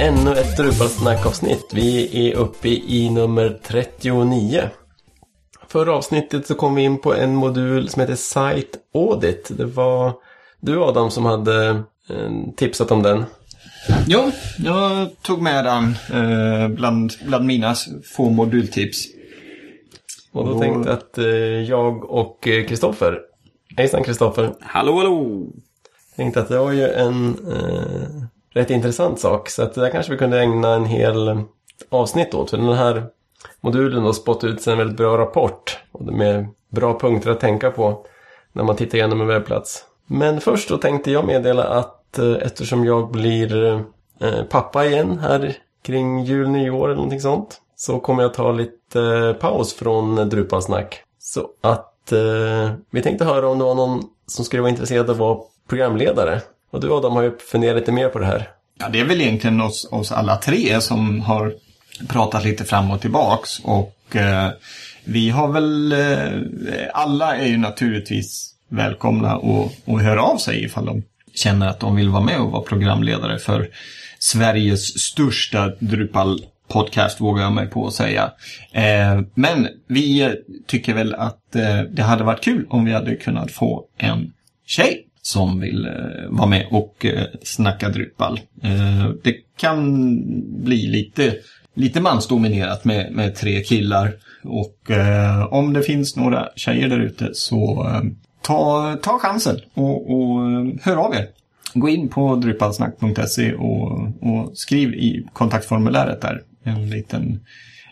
ännu ett Drupalsnack-avsnitt. Vi är uppe i nummer 39. Förra avsnittet så kom vi in på en modul som heter Site Audit. Det var du Adam som hade eh, tipsat om den. Jo, jag tog med den eh, bland, bland mina få modultips. Och då tänkte jag att eh, jag och Kristoffer, hejsan Kristoffer. Hallå hallå! Tänkte att det var ju en eh, rätt intressant sak. Så att det där kanske vi kunde ägna en hel avsnitt åt. För den här modulen då spottar ut en väldigt bra rapport. Med bra punkter att tänka på när man tittar igenom en webbplats. Men först då tänkte jag meddela att eh, eftersom jag blir eh, pappa igen här kring jul, nyår eller någonting sånt. Så kommer jag ta lite eh, paus från Drupalsnack. Så att eh, vi tänkte höra om det var någon som skulle vara intresserad av att vara programledare. Och du Adam har ju funderat lite mer på det här. Ja, det är väl egentligen oss, oss alla tre som har pratat lite fram och tillbaks. Och eh, vi har väl, eh, alla är ju naturligtvis välkomna och, och höra av sig ifall de känner att de vill vara med och vara programledare för Sveriges största Drupal podcast vågar jag mig på att säga. Eh, men vi tycker väl att eh, det hade varit kul om vi hade kunnat få en tjej som vill eh, vara med och eh, snacka Drupal. Eh, det kan bli lite, lite mansdominerat med, med tre killar. Och eh, om det finns några tjejer där ute så eh, ta, ta chansen och, och eh, hör av er. Gå in på drupalsnack.se och, och skriv i kontaktformuläret där en liten,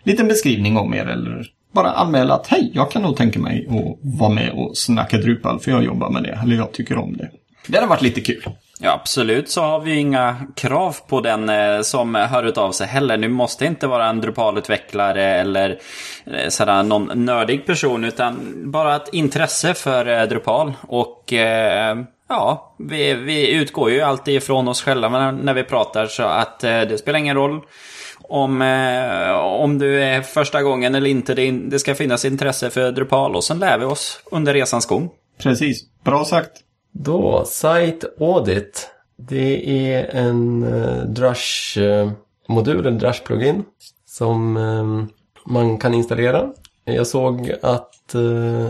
liten beskrivning om er eller bara anmäla att hej, jag kan nog tänka mig att vara med och snacka Drupal för jag jobbar med det, eller jag tycker om det. Det hade varit lite kul. Ja, absolut så har vi inga krav på den eh, som hör ut av sig heller. Nu måste inte vara en Drupal-utvecklare eller eh, sådär, någon nördig person utan bara ett intresse för eh, Drupal. Och ja, vi, vi utgår ju alltid ifrån oss själva när vi pratar så att det spelar ingen roll om, eh, om du är första gången eller inte. Det, det ska finnas intresse för Drupal och sen lär vi oss under resans gång. Precis, bra sagt. Då, Site Audit. Det är en eh, Drush-modul, en Drush-plugin som eh, man kan installera. Jag såg att eh,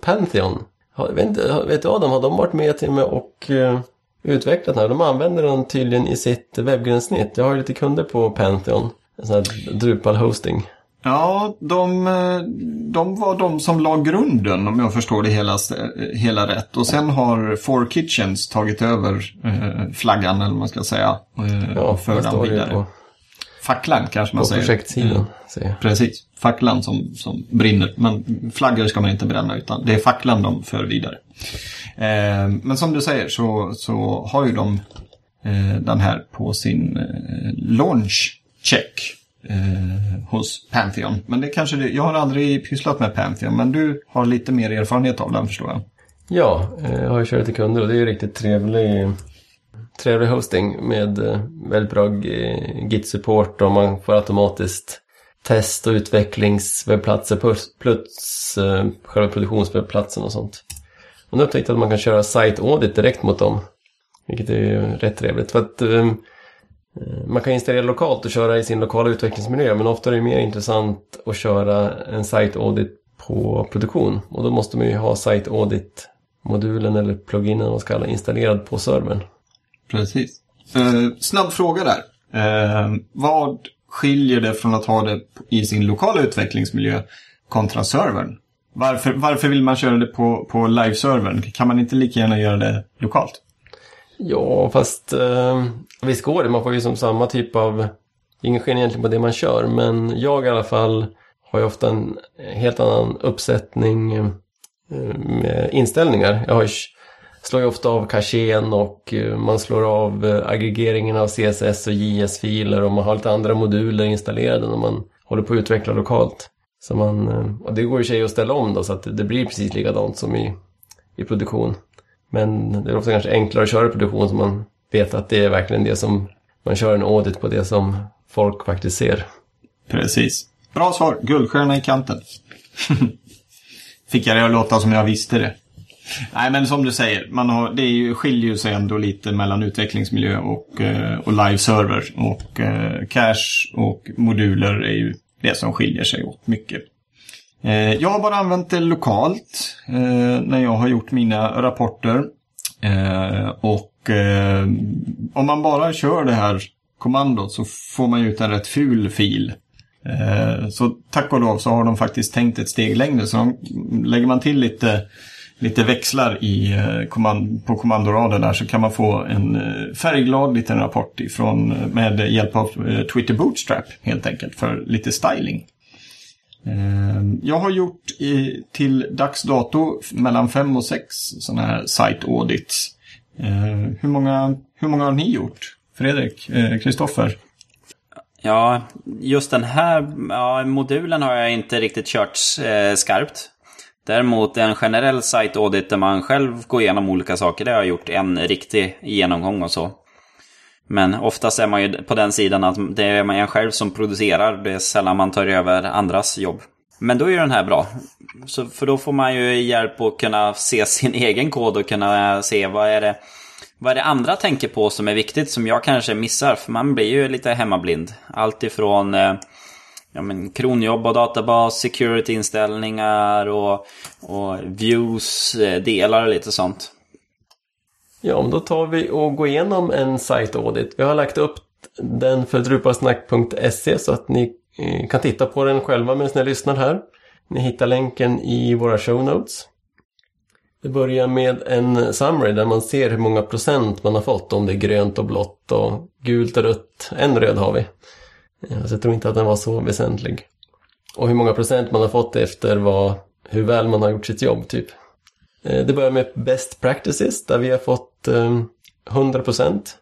Pantheon, har, vet, vet du Adam, har de varit med till mig och eh, utvecklat den här? De använder den tydligen i sitt webbgränssnitt. Jag har lite kunder på Pantheon, en sån här Drupal-hosting. Ja, de, de var de som la grunden om jag förstår det hela, hela rätt. Och sen har Four Kitchens tagit över eh, flaggan eller vad man ska säga. Eh, ja, och för den vidare. På, facklan kanske man på säger. På projektsidan. Mm. Precis, facklan som, som brinner. Men flaggor ska man inte bränna utan det är facklan de för vidare. Eh, men som du säger så, så har ju de eh, den här på sin eh, launch check eh, hos Pantheon. Men det kanske du, jag har aldrig pysslat med Pantheon, men du har lite mer erfarenhet av den förstår jag. Ja, eh, jag har ju kört lite kunder och det är ju riktigt trevlig, trevlig hosting med eh, väldigt bra eh, Git-support och man får automatiskt test och utvecklingswebbplatser plus, plus eh, själva produktionswebbplatsen och sånt. Och nu upptäckte jag att man kan köra site audit direkt mot dem. Vilket är ju rätt trevligt. För att Eh, eh man kan installera lokalt och köra i sin lokala utvecklingsmiljö men ofta är det mer intressant att köra en site audit på produktion och då måste man ju ha site audit modulen eller pluginen man ska kalla installerad på servern. Precis. Eh, snabb fråga där. Eh, vad skiljer det från att ha det i sin lokala utvecklingsmiljö kontra servern? Varför, varför vill man köra det på, på live-servern? Kan man inte lika gärna göra det lokalt? Ja, fast eh, visst går det. Man får ju som samma typ av... Ingen skillnad egentligen på det man kör, men jag i alla fall har ju ofta en helt annan uppsättning eh, med inställningar. Jag har, slår ju ofta av kachén och eh, man slår av eh, aggregeringen av CSS och JS-filer och man har lite andra moduler installerade när man håller på att utveckla lokalt. Så man, eh, och det går ju sig att ställa om då så att det blir precis likadant som i, i produktion. Men det är ofta kanske enklare att köra i produktion så man vet att det är verkligen det som man kör en audit på det som folk faktiskt ser. Precis. Bra svar. Guldstjärna i kanten. Fick jag det att låta som jag visste det. Nej, men som du säger, man har, det är ju, skiljer ju sig ändå lite mellan utvecklingsmiljö och, eh, och live-server. Och eh, cache och moduler är ju det som skiljer sig åt mycket. Eh, jag har bara använt det lokalt eh, när jag har gjort mina rapporter. Eh, och eh, om man bara kör det här kommandot så får man ut en rätt ful fil. Eh, så tack och lov så har de faktiskt tänkt ett steg längre. Så de, lägger man till lite, lite växlar i, eh, kommand, på kommandoraden där så kan man få en eh, färgglad liten rapport ifrån, eh, med hjälp av Twitter Bootstrap helt enkelt för lite styling. Ehm, jag har gjort i, till dags dato mellan fem och sex sådana här site audits. Ehm, hur många, hur många har ni gjort? Fredrik, Kristoffer? Ja, just den här ja, modulen har jag inte riktigt kört eh, skarpt. Däremot en generell site audit där man själv går igenom olika saker, det har jag gjort en riktig genomgång och så. Men oftast är man ju på den sidan att det är man själv som producerar, det är sällan man tar över andras jobb. Men då är den här bra. Så, för då får man ju hjälp att kunna se sin egen kod och kunna se vad är det vad är det andra tänker på som är viktigt som jag kanske missar? För man blir ju lite hemmablind. Allt ifrån eh, ja, men kronjobb och databas, security-inställningar och, och views, eh, delar och lite sånt. Ja, men då tar vi och går igenom en site audit. Vi har lagt upp den för drupalsnack.se så att ni eh, kan titta på den själva medan ni lyssnar här. Ni hittar länken i våra show notes. Det börjar med en summary där man ser hur många procent man har fått. Om det är grönt och blått och gult och rött. En röd har vi. Så jag tror inte att den var så väsentlig. Och hur många procent man har fått efter vad, hur väl man har gjort sitt jobb typ. Eh, det börjar med Best Practices där vi har fått ehm, 100 procent.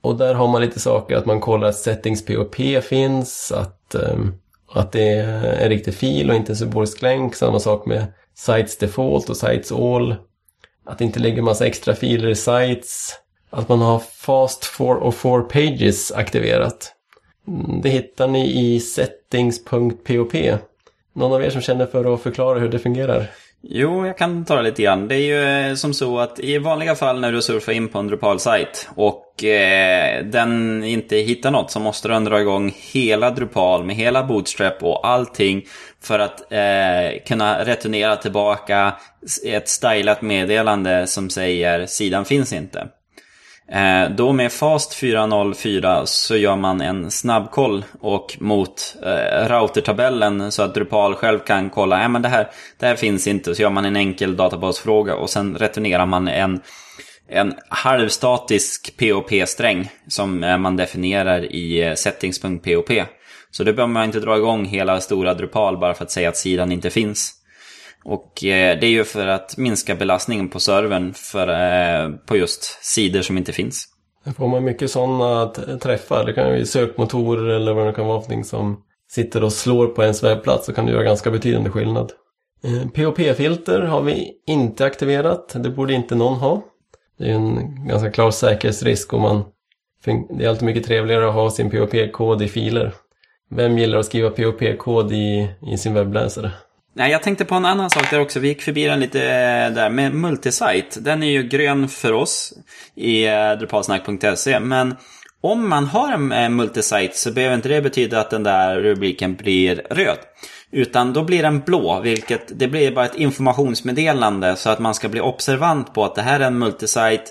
Och där har man lite saker att man kollar att settings POP finns, att, ehm, att det är en riktig fil och inte en symbolisk länk. Samma sak med Sites Default och Sites All. Att det inte lägger massa extra filer i Sites. Att man har Fast 4 och 4 Pages aktiverat. Det hittar ni i settings.pop. Någon av er som känner för att förklara hur det fungerar? Jo, jag kan ta det lite grann. Det är ju eh, som så att i vanliga fall när du surfar in på en Drupal-sajt och eh, den inte hittar något så måste den dra igång hela Drupal med hela Bootstrap och allting för att eh, kunna returnera tillbaka ett stylat meddelande som säger sidan finns inte. Eh, då med Fast 404 så gör man en snabbkoll och mot eh, routertabellen så att Drupal själv kan kolla, ja men det här, det här finns inte. Så gör man en enkel databasfråga och sen returnerar man en, en halvstatisk POP-sträng som eh, man definierar i eh, settings.pop. Så det behöver man inte dra igång hela stora Drupal bara för att säga att sidan inte finns. Och eh, det är ju för att minska belastningen på servern för, eh, på just sidor som inte finns. Får man mycket sådana träffar, det kan ju vara sökmotorer eller vad det kan vara för någonting som sitter och slår på ens webbplats så kan det göra ganska betydande skillnad. Eh, POP-filter har vi inte aktiverat, det borde inte någon ha. Det är en ganska klar säkerhetsrisk och man... Det är alltid mycket trevligare att ha sin POP-kod i filer. Vem gillar att skriva POP-kod i, i sin webbläsare? Nej, jag tänkte på en annan sak där också. Vi gick förbi den lite eh, där med multisite. Den är ju grön för oss i eh, drupalsnack.se. Men om man har en eh, multisite så behöver inte det betyda att den där rubriken blir röd. Utan då blir den blå, vilket det blir bara ett informationsmeddelande så att man ska bli observant på att det här är en multisite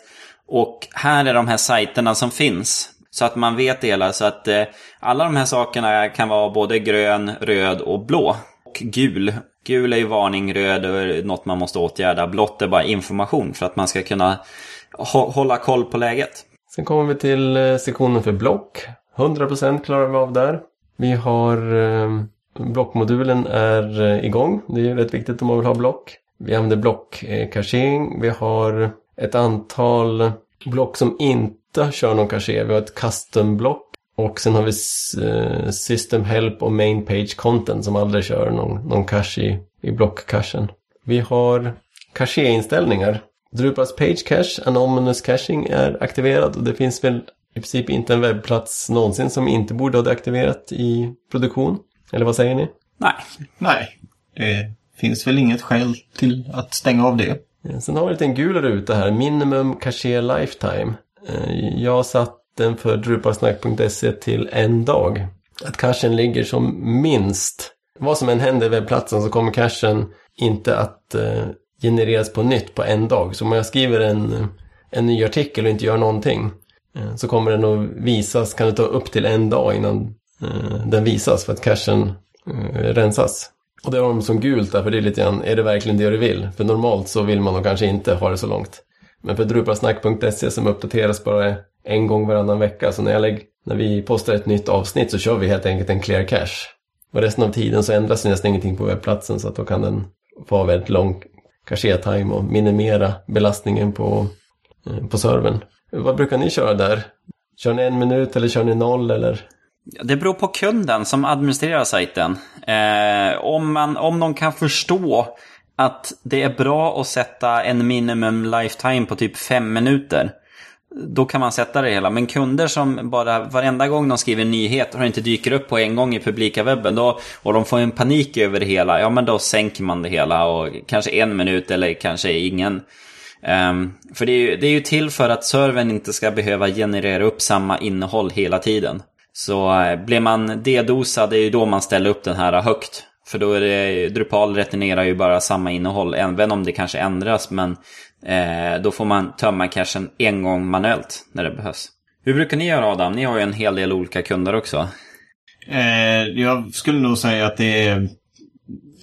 och här är de här sajterna som finns. Så att man vet det hela. Så att eh, alla de här sakerna kan vara både grön, röd och blå. Och gul. Gul är ju varning, röd är något man måste åtgärda. Blått är bara information för att man ska kunna hålla koll på läget. Sen kommer vi till eh, sektionen för block. 100% klarar vi av där. Vi har eh, blockmodulen är eh, igång. Det är ju rätt viktigt om man vill ha block. Vi använder block-caching. Eh, vi har ett antal block som inte kör någon caché. Vi har ett custom-block och sen har vi eh, System Help och Main Page Content som aldrig kör någon, någon cache i, i blockcachen. Vi har caché-inställningar. Drupals Page Cache, Anonymous Caching är aktiverad och det finns väl i princip inte en webbplats någonsin som inte borde ha det aktiverat i produktion. Eller vad säger ni? Nej. Nej. Det finns väl inget skäl till att stänga av det. Eh, Sen har vi en liten gul ruta här, minimum caché lifetime. Eh, Jag satt den för druparsnack.se till en dag. Att cachen ligger som minst. Vad som än händer i webbplatsen så kommer cachen inte att eh, genereras på nytt på en dag. Så om jag skriver en, en ny artikel och inte gör någonting eh, så kommer den att visas, kan det ta upp till en dag innan eh, den visas för att cachen eh, rensas. Och det har de som gult där, för det är lite grann, är det verkligen det du vill? För normalt så vill man nog kanske inte ha det så långt. Men för drupalsnack.se som uppdateras bara en gång varannan vecka, så när, jag lägger, när vi postar ett nytt avsnitt så kör vi helt enkelt en clear cache. Och resten av tiden så ändras det nästan ingenting på webbplatsen så att då kan den få väldigt lång caché-time och minimera belastningen på, eh, på servern. Vad brukar ni köra där? Kör ni en minut eller kör ni noll eller? Det beror på kunden som administrerar sajten. Eh, om, man, om de kan förstå att det är bra att sätta en minimum lifetime på typ fem minuter. Då kan man sätta det hela. Men kunder som bara varenda gång de skriver en nyhet och inte dyker upp på en gång i publika webben då, och de får en panik över det hela, ja men då sänker man det hela och kanske en minut eller kanske ingen. Um, för det är, ju, det är ju till för att servern inte ska behöva generera upp samma innehåll hela tiden. Så uh, blir man dedosad, det är ju då man ställer upp den här högt. För då är det, Drupal returnerar ju bara samma innehåll, även om det kanske ändras. Men eh, då får man tömma cachen en gång manuellt när det behövs. Hur brukar ni göra Adam? Ni har ju en hel del olika kunder också. Eh, jag skulle nog säga att det är,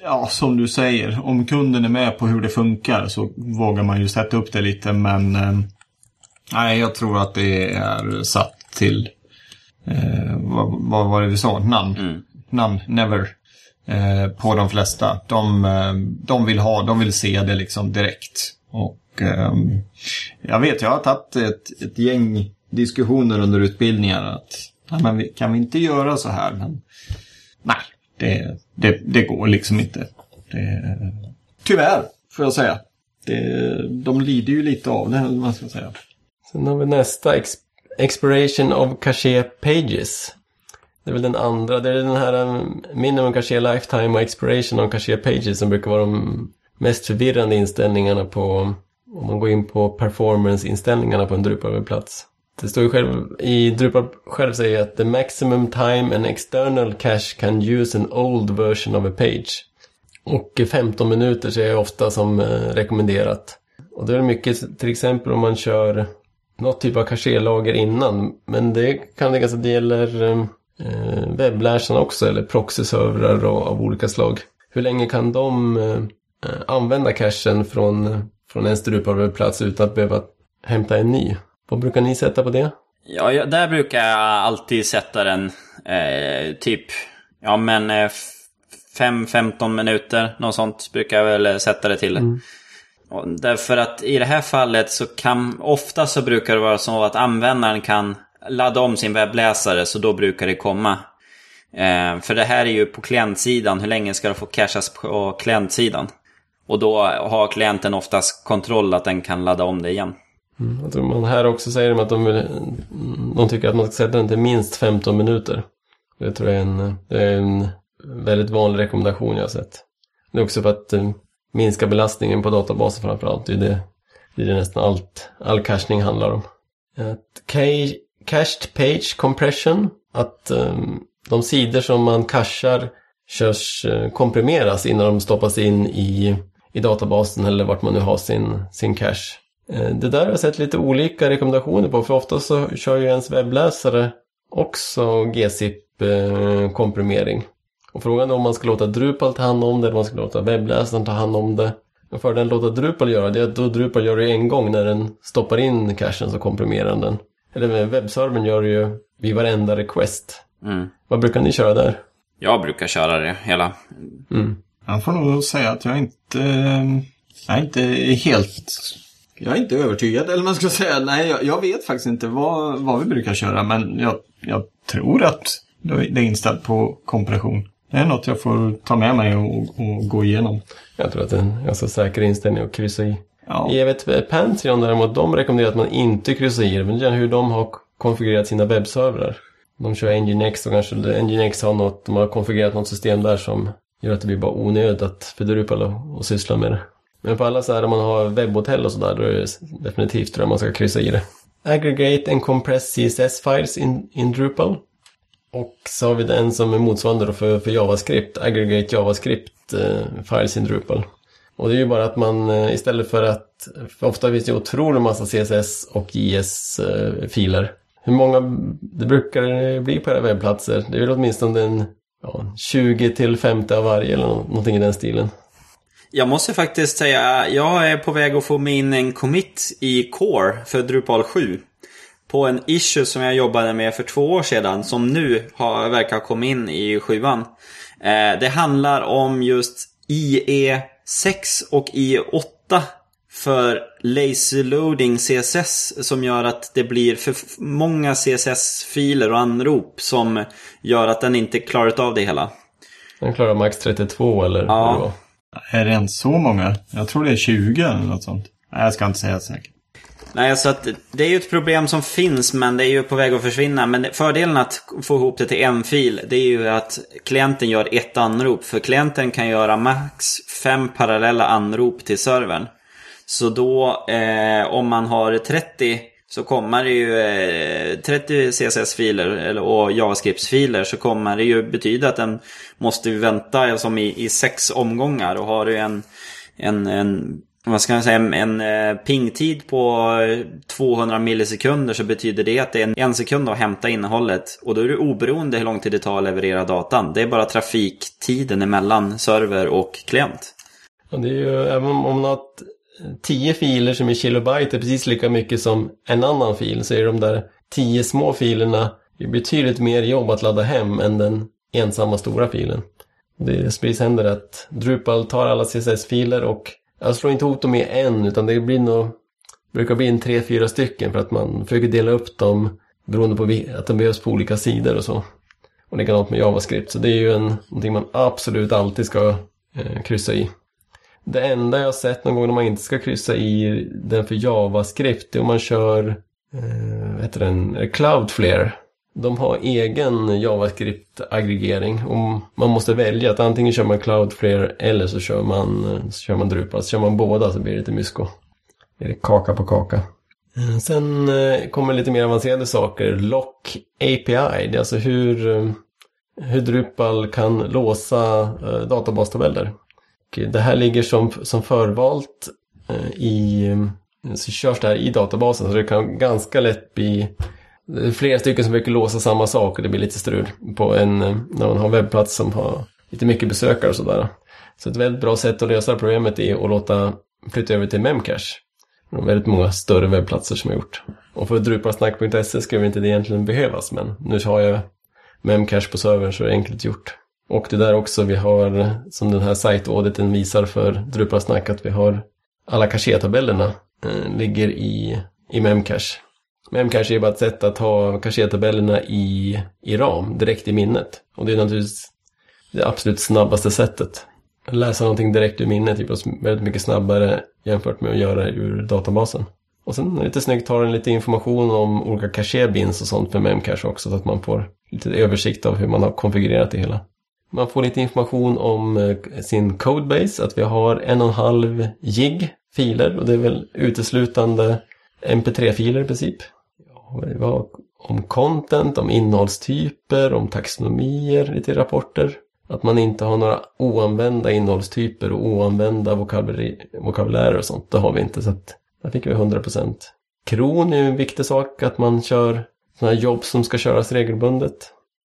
ja som du säger, om kunden är med på hur det funkar så vågar man ju sätta upp det lite. Men eh, nej, jag tror att det är satt till, eh, vad, vad var det vi sa, namn. Mm. Namn, never. Eh, på de flesta. De, de vill ha, de vill se det liksom direkt. Och Ehm, jag vet, jag har tagit ett, ett gäng diskussioner under utbildningar att nej, men vi, kan vi inte göra så här? Men nej, det, det, det går liksom inte. Det, tyvärr, får jag säga. Det, de lider ju lite av det, eller vad man ska säga. Sen har vi nästa, ex Expiration of Caché Pages. Det är väl den andra, det är den här ehm, Minimum Caché Lifetime och Expiration of Caché Pages som brukar vara de mest förvirrande inställningarna på, om man går in på performance-inställningarna på en Drupal-webbplats. Det står ju själv, i Drupal själv säger att the maximum time an external cache can use an old version of a page. Och 15 minuter ser jag ofta som eh, rekommenderat. Och det är mycket, till exempel om man kör något typ av cachélager innan. Men det kan det ganska, det gäller eh, eh, webbläsarna också, eller proxyservrar av olika slag. Hur länge kan de eh, använda cachen från, eh, från en Drupal-webbplats utan att behöva hämta en ny? Vad brukar ni sätta på det? Ja, jag, där brukar jag alltid sätta den eh, typ, ja men eh, 5-15 minuter, något sånt brukar jag väl eh, sätta det till. Och därför att i det här fallet så kan, ofta så brukar det vara så att användaren kan ladda om sin webbläsare så då brukar det komma. Eh, för det här är ju på klientsidan, hur länge ska det få cachas på klientsidan? Och då har klienten oftast kontroll att den kan ladda om det igen. Mm, jag tror man här också säger de att de, vill, de tycker att man ska sätta den till minst 15 minuter. Det tror jag är en, det är en väldigt vanlig rekommendation jag har sett. Det är också för att eh, minska belastningen på databasen framförallt. Det är det, det är det nästan allt, all cachning handlar om. Att cached page compression, att eh, de sidor som man cachar körs, eh, komprimeras innan de stoppas in i, i databasen eller vart man nu har sin, sin cache. Eh, Det där har jag sett lite olika rekommendationer på för ofta så kör ju ens webbläsare också GZIP-komprimering. Och frågan är om man ska låta Drupal ta hand om det eller om man ska låta webbläsaren ta hand om det. Och fördelen låta Drupal göra det är att då Drupal gör det en gång när den stoppar in cachen så komprimerar den. Eller webbservern gör det ju vid varenda request. Mm. Vad brukar ni köra där? Jag brukar köra det hela. Mm. Jag får nog säga att jag inte, jag är inte helt, jag är inte övertygad. Eller man ska säga, nej jag, jag vet faktiskt inte vad, vad vi brukar köra. Men jag, jag tror att det är inställt på kompression. Det är något jag får ta med mig och, och gå igenom. Jag tror att det är en ganska säker inställning att kryssa i. Ja. Jag vet eh, Pantheon däremot, de rekommenderar att man inte kryssar i det, men hur de har konfigurerat sina webbservrar. De kör Nginx och kanske Nginx har något, de har konfigurerat något system där som gör att det blir bara onödigt att för Drupal att, syssla med det. Men på alla så här om man har webbhotell och sådär, då är det definitivt tror jag man ska kryssa i det. Aggregate and compress CSS files in, in Drupal. Och så har vi den som är motsvarande för, för JavaScript, Aggregate JavaScript eh, files in Drupal. Och det är ju bara att man eh, istället för att, för ofta finns det ju otroligt massa CSS och JS-filer. Eh, Hur många det brukar det bli på era webbplatser? Det är väl åtminstone en ja, 20 till 50 av varje eller någonting i den stilen. Jag måste faktiskt säga, jag är på väg att få min en commit i Core för Drupal 7. På en issue som jag jobbade med för två år sedan, som nu har, verkar ha kommit in i sjuan. Eh, det handlar om just IE6 och IE8 för lazy loading CSS som gör att det blir för många CSS-filer och anrop som gör att den inte klarat av det hela. Den klarar max 32 eller Ja. vad det var. Är det ens så många? Jag tror det är 20 eller något sånt. Nej, jag ska inte säga säkert. Nej, så att det är ju ett problem som finns men det är ju på väg att försvinna. Men fördelen att få ihop det till en fil det är ju att klienten gör ett anrop. För klienten kan göra max fem parallella anrop till servern. Så då eh, om man har 30 så kommer det ju eh, 30 CSS-filer eller, och JavaScript-filer så kommer det ju betyda att den måste vänta eh, som i, i sex omgångar. Och har du en, en, en vad ska man säga, en eh, pingtid på eh, 200 millisekunder så betyder det att det är en, sekund att hämta innehållet. Och då är det oberoende hur lång tid det tar att leverera datan. Det är bara trafiktiden emellan server och klient. Det är ju, även om man har tio filer som är kilobyte är precis lika mycket som en annan fil så är de där tio små filerna betydligt mer jobb att ladda hem än den ensamma stora filen. Det precis händer att Drupal tar alla CSS-filer och jag slår inte ihop dem i en utan det blir nog brukar bli en tre, fyra stycken för att man försöker dela upp dem beroende på att de behövs på olika sidor och så. Och likadant med JavaScript så det är ju en, någonting man absolut alltid ska eh, kryssa i. Det enda jag har sett någon gång när man inte ska kryssa i den för JavaScript det är om man kör eh, vad heter den? Eh, Cloudflare. De har egen JavaScript-aggregering och man måste välja att antingen kör man Cloudflare eller så kör man, eh, så kör man Drupal. Så kör man båda så blir det lite mysko. Det är kaka på kaka. Eh, sen kommer lite mer avancerade saker. Lock API, det är alltså hur, hur Drupal kan låsa databastabeller. Och det här ligger som, som förvalt eh, i, eh, så körs det här i databasen så det kan ganska lätt bli flera stycken som försöker låsa samma sak och det blir lite strul på en, eh, när man har en webbplats som har lite mycket besökare och sådär. Så ett väldigt bra sätt att lösa problemet är att låta flytta över till Memcache. Det är väldigt många större webbplatser som har gjort. Och för drupalsnack.se skulle inte det egentligen behövas men nu har jag Memcache på servern så är det enkelt gjort. Och det där också vi har, som den här sajtauditen visar för Drupalsnack, att vi har alla caché-tabellerna eh, ligger i, i Memcache. Memcache är bara ett sätt att ha caché-tabellerna i, i ram, direkt i minnet. Och det är naturligtvis det absolut snabbaste sättet. Att läsa någonting direkt ur minnet är väldigt mycket snabbare jämfört med att göra det ur databasen. Och sen lite snyggt har den lite information om olika caché-bins och sånt för Memcache också så att man får lite översikt av hur man har konfigurerat det hela. Man får lite information om eh, sin codebase, att vi har en och en halv gig filer och det är väl uteslutande mp3-filer i princip. Ja, vi har om content, om innehållstyper, om taxonomier, lite rapporter. Att man inte har några oanvända innehållstyper och oanvända vokabulärer och sånt. Det har vi inte, så att där fick vi 100%. Kron är ju en viktig sak, att man kör sådana här jobb som ska köras regelbundet.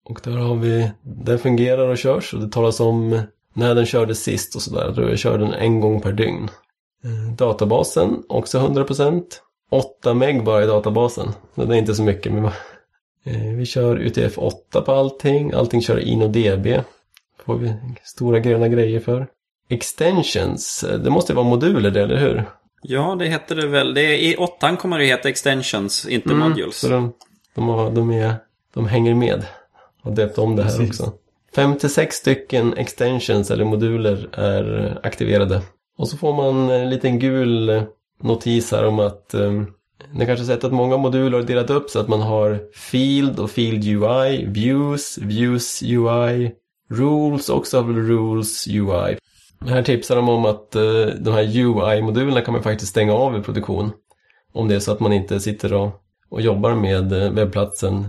Och där har vi, den fungerar och körs och det talas om när den kördes sist och sådär. Då kör den en gång per dygn. Eh, Databasen, också 100%. 8 meg bara i databasen. Det är inte så mycket. Men eh, vi kör UTF-8 på allting. Allting kör InnoDB. får vi stora gröna grejer för. Extensions, eh, det måste vara moduler det, eller hur? Ja, det heter det väl. Det är, I åttan kommer det heta extensions, inte modules. Så de, de, har, de, är, de hänger med. Och döpt om det här Precis. också. 56 stycken extensions eller moduler är aktiverade. Och så får man en liten gul eh, notis här om att eh, ni kanske sett att många moduler har delat upp så att man har Field och Field UI, Views, Views UI, Rules också har väl Rules UI. Här tipsar de om att eh, de här UI-modulerna kan man faktiskt stänga av i produktion. Om det är så att man inte sitter och, och jobbar med eh, webbplatsen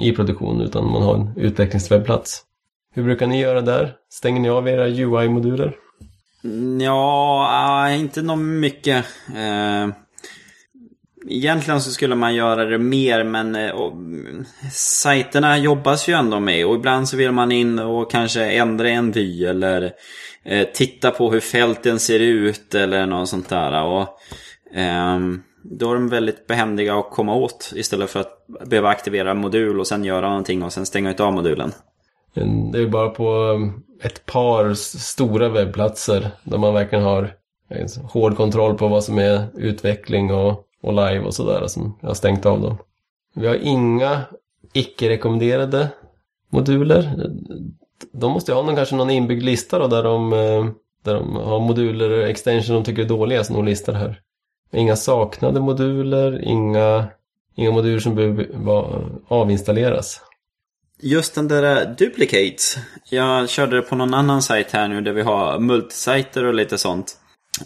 i, produktion utan man har en utvecklingswebbplats. Hur brukar ni göra där? Stänger ni av era UI-moduler? Ja, ah, inte något mycket. Eh, egentligen så skulle man göra det mer men eh, och, sajterna jobbas ju ändå med och ibland så vill man in och kanske ändra en vy eller eh, titta på hur fälten ser ut eller något sånt där. Och, ehm, då är de väldigt behändiga att komma åt istället för att behöva aktivera modul och sen göra någonting och sen stänga av modulen. Det är bara på um, ett par stora webbplatser där man verkligen har hård kontroll på vad som är utveckling och, och live och sådär som jag har stängt av dem. Vi har inga icke-rekommenderade moduler. De måste ju ha någon, kanske någon inbyggd lista då där de, eh, där de har moduler och extension de tycker är dåliga som de listar här. Inga saknade moduler, inga, inga moduler som behöver avinstalleras. Just den där eh, Duplicate, Jag körde det på någon annan sajt här nu där vi har multisajter och lite sånt.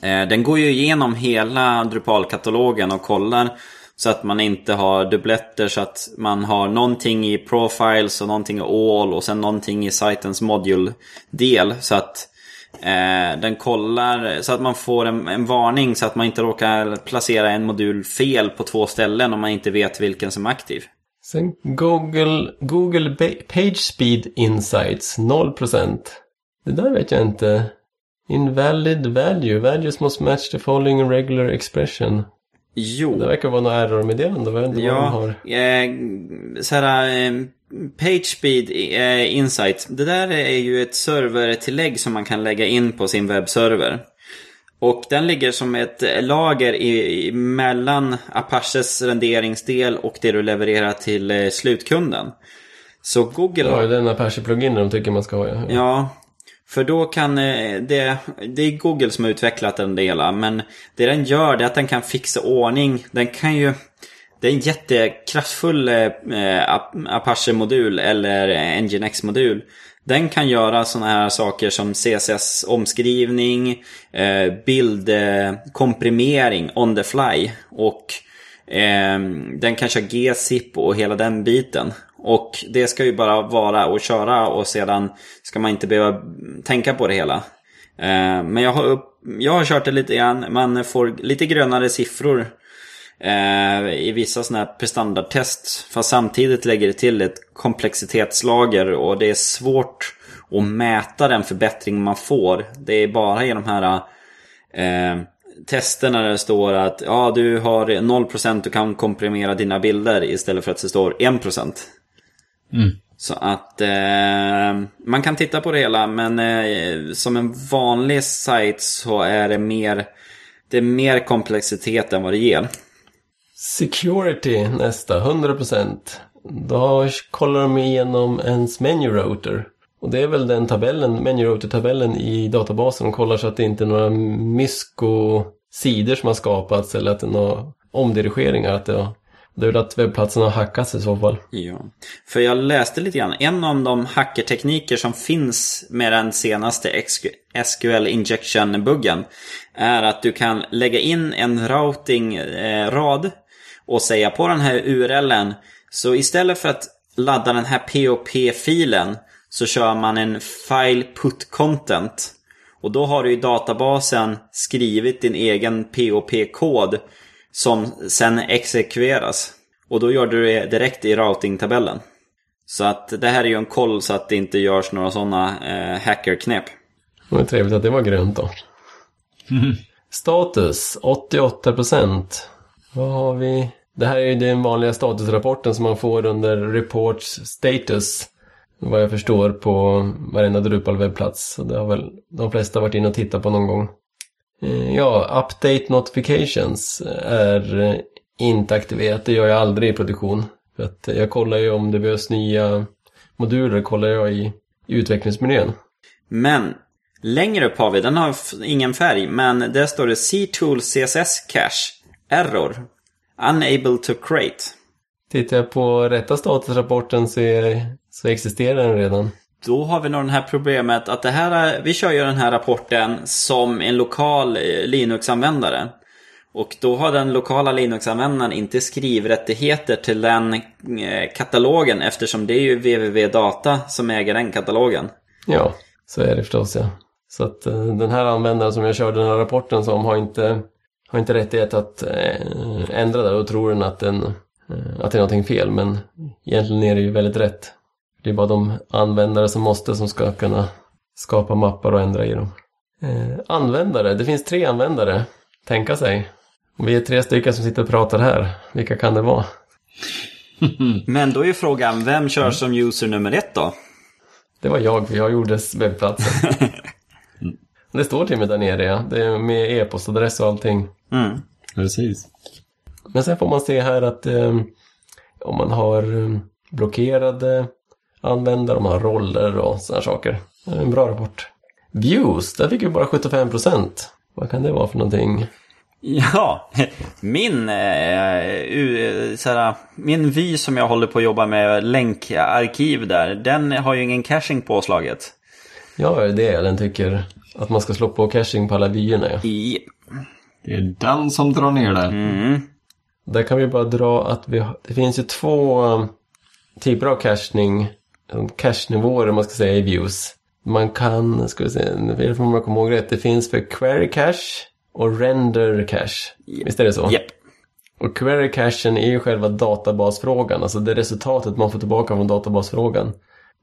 Eh, den går ju igenom hela Drupal-katalogen och kollar så att man inte har dubbletter så att man har någonting i profiles och någonting i all och sen någonting i sajtens module-del. Så att eh, den kollar så att man får en, en, varning så att man inte råkar placera en modul fel på två ställen om man inte vet vilken som är aktiv. Sen Google, Google PageSpeed Insights 0%. Det där vet jag inte. Invalid value. Values must match the following regular expression. Jo. Det verkar vara något error-meddelande. Vad ja, vad de har. Eh, så här, eh, PageSpeed eh, Insight. Det där är ju ett servertillägg som man kan lägga in på sin webbserver. Och den ligger som ett lager i, mellan Apaches renderingsdel och det du levererar till eh, slutkunden. Så Google... Ja, det är en Apache-plugin de tycker man ska ha. Ja. ja, för då kan eh, det... Det är Google som har utvecklat den delen. Men det den gör det är att den kan fixa ordning. Den kan ju... Det är en jättekraftfull eh, eh Apache-modul eller Nginx-modul. Den kan göra sådana här saker som CSS-omskrivning, eh, bildkomprimering on the fly och eh, den kan köra GZIP och hela den biten. Och det ska ju bara vara att köra och sedan ska man inte behöva tänka på det hela. Eh, men jag har, upp, jag har kört det lite grann, man får lite grönare siffror eh, i vissa sådana här prestandardtest. Fast samtidigt lägger det till ett komplexitetslager och det är svårt att mäta den förbättring man får. Det är bara i de här eh, testerna där det står att ja, du har 0% du kan komprimera dina bilder istället för att det står 1%. Mm. Så att eh, man kan titta på det hela men eh, som en vanlig sajt så är det mer det är mer komplexitet än vad det ger. Security nästa, 100%. Då kollar de igenom ens menu router. Och det är väl den tabellen, menu router-tabellen i databasen. De kollar så att det inte är några mysko-sidor som har skapats eller att det är några omdirigeringar. Att det, har, det är väl att webbplatsen har hackats i så fall. Ja, för jag läste lite grann. En av de hackertekniker som finns med den senaste SQL injection-buggen är att du kan lägga in en routing-rad eh, och säga på den här URLen. Så istället för att ladda den här POP-filen så kör man en file put content. Och då har du i databasen skrivit din egen POP-kod som sen exekveras. Och då gör du det direkt i routing-tabellen. Så att det här är ju en koll så att det inte görs några sådana eh, hackerknep. Det var trevligt att det var grönt då. Mm. Status 88%. Vad har vi? Det här är ju den vanliga statusrapporten som man får under Reports Status. Vad jag förstår på varenda Drupal-webbplats. Så det har väl de flesta varit inne och tittat på någon gång. Eh, ja, Update Notifications är eh, inte aktiverat. Det gör jag aldrig i produktion. För att jag kollar ju om det behövs nya moduler, kollar jag i, i utvecklingsmiljön. Men längre upp har vi, den har ingen färg, men där står det C-Tool CSS Cache Error Unable to create. Tittar jag på rätta statusrapporten så, är, så existerar den redan. Då har vi nog det här problemet att det här, vi kör ju den här rapporten som en lokal eh, Linux-användare. Och då har den lokala Linux-användaren inte skrivrättigheter till den eh, katalogen eftersom det är ju www-data som äger den katalogen. Ja, så är det förstås ja. Så att eh, den här användaren som jag körde den här rapporten som har inte, har inte rättighet att eh, ändra det och tror den att, den, eh, att det är någonting fel. Men egentligen är det ju väldigt rätt. Det är bara de användare som måste som ska kunna skapa mappar och ändra i dem. Eh, användare, det finns tre användare, tänka sig. Och vi är tre stycken som sitter och pratar här. Vilka kan det vara? Men då är ju frågan, vem kör som user nummer ett då? Det var jag, jag gjorde webbplatsen. det står till mig där nere, ja. Det är med e-postadress och allting. Mm. Precis. Men sen får man se här att eh, om man har eh, blockerade användare, om man har roller och sådana saker. Det är en bra rapport. Views, där fick vi bara 75%. Vad kan det vara för någonting? Ja, min, eh, såhär, min vy som jag håller på att jobba med, länkarkiv där, den har ju ingen caching påslaget. Ja, det är det den tycker att man ska slå på caching på alla vyerna. Ja. I, Det är den som drar ner det. mm, Där kan vi bara dra att vi har, det finns ju två eh, typer av cachning, eh, cache-nivåer om man ska säga i views. Man kan, ska vi se, jag får man komma ihåg rätt, det finns för query cache och render cache. Visst är det så? Japp. Och query cachen är ju själva databasfrågan, alltså det resultatet man får tillbaka från databasfrågan.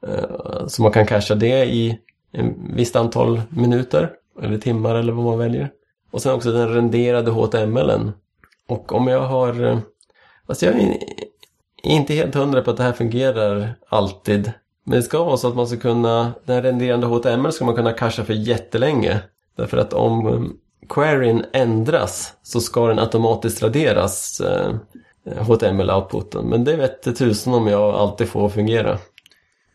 Eh, Så man kan cacha det i en visst antal minuter, eller timmar eller vad man väljer. Och sen också den renderade HTMLen. Och om jag har... Eh, alltså jag är inte helt hundra på att det här fungerar alltid. Men det ska vara så att man ska kunna... Den renderande HTML ska man kunna casha för jättelänge. Därför att om eh, queryn ändras så ska den automatiskt raderas eh, HTML-outputen. Men det vet tusen om jag alltid får fungera.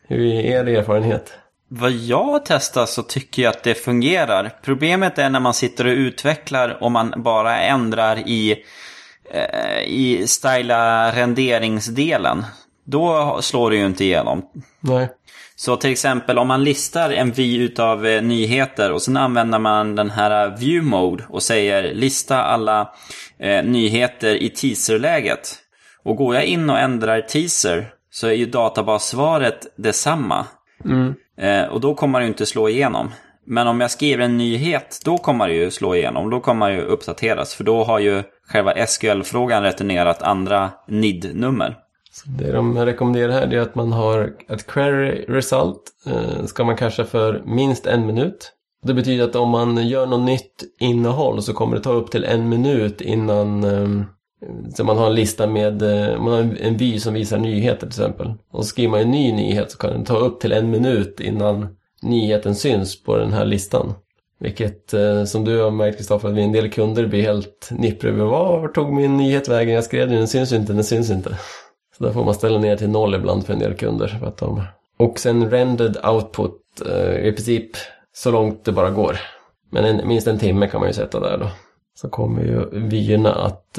Hur är er erfarenhet? Vad jag har testat så tycker jag att det fungerar. Problemet är när man sitter och utvecklar och man bara ändrar i, eh, i styla renderingsdelen. Då slår det ju inte igenom. Nej. Så till exempel om man listar en vy utav eh, nyheter och sen använder man den här eh, view mode och säger lista alla eh, nyheter i teaserläget. Och går jag in och ändrar teaser så är ju databassvaret detsamma. Mm. Eh, och då kommer det ju inte slå igenom. Men om jag skriver en nyhet, då kommer det ju slå igenom. Då kommer det ju uppdateras. För då har ju själva SQL-frågan returnerat andra NID-nummer. Så det de rekommenderar här är att man har ett query result eh, ska man kanske för minst en minut. Det betyder att om man gör något nytt innehåll så kommer det ta upp till en minut innan eh, så man har en lista med eh, man har en- vy som visar nyheter till exempel. Och skriver man en ny nyhet så kan den ta upp till en minut innan nyheten syns på den här listan. Vilket, eh, som du har märkt Kristoffer, att vi en del kunder blir helt nippriga. över. Vart tog min nyhet vägen? Jag skrev den, den syns ju inte, den syns inte. Så där får man ställa ner till noll ibland för en del kunder. För att de... Och sen rendered output, eh, i princip så långt det bara går. Men en, minst en timme kan man ju sätta där då. Så kommer ju vyerna att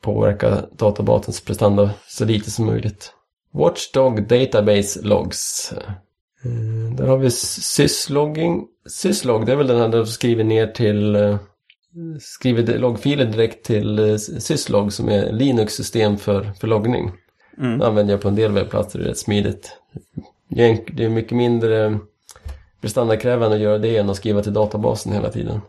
påverka databasens prestanda så lite som möjligt. Watchdog Database Logs. Eh, där har vi syslogging. Syslog, det är väl den här där du skriver ner till eh, skriver loggfiler direkt till eh, syslog som är Linux-system för, för loggning. Mm. Det använder jag på en del webbplatser, det är rätt smidigt. Det är mycket mindre prestandakrävande att göra det än att skriva till databasen hela tiden.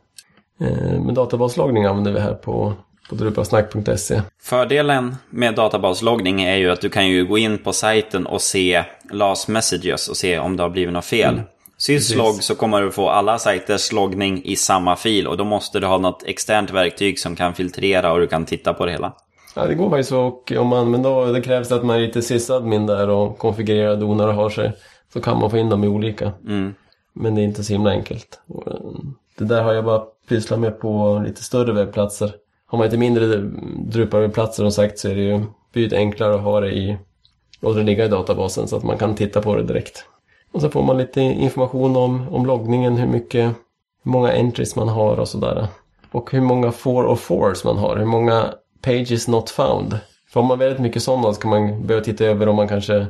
Men databasloggning använder vi här på, på drupalsnack.se. Fördelen med databasloggning är ju att du kan ju gå in på sajten och se last messages och se om det har blivit något fel. Syslog Precis. så kommer du få alla sajters loggning i samma fil och då måste du ha något externt verktyg som kan filtrera och du kan titta på det hela. Ja, det går faktiskt så och om man, men då det krävs att man är lite sysadmin där och konfigurerar donar och har sig. Så kan man få in dem i olika. Mm. Men det är inte så himla enkelt. Eh, Det där har jag bara pysslat med på lite större webbplatser. Har man lite mindre Drupal-webbplatser som sagt så är det ju betydligt enklare att ha det i, låta det ligga i databasen så att man kan titta på det direkt. Och så får man lite information om, om loggningen, hur mycket, hur många entries man har och sådär. Och hur många for och fours man har, hur många pages not found. För om man väldigt mycket sådana så kan man börja titta över om man kanske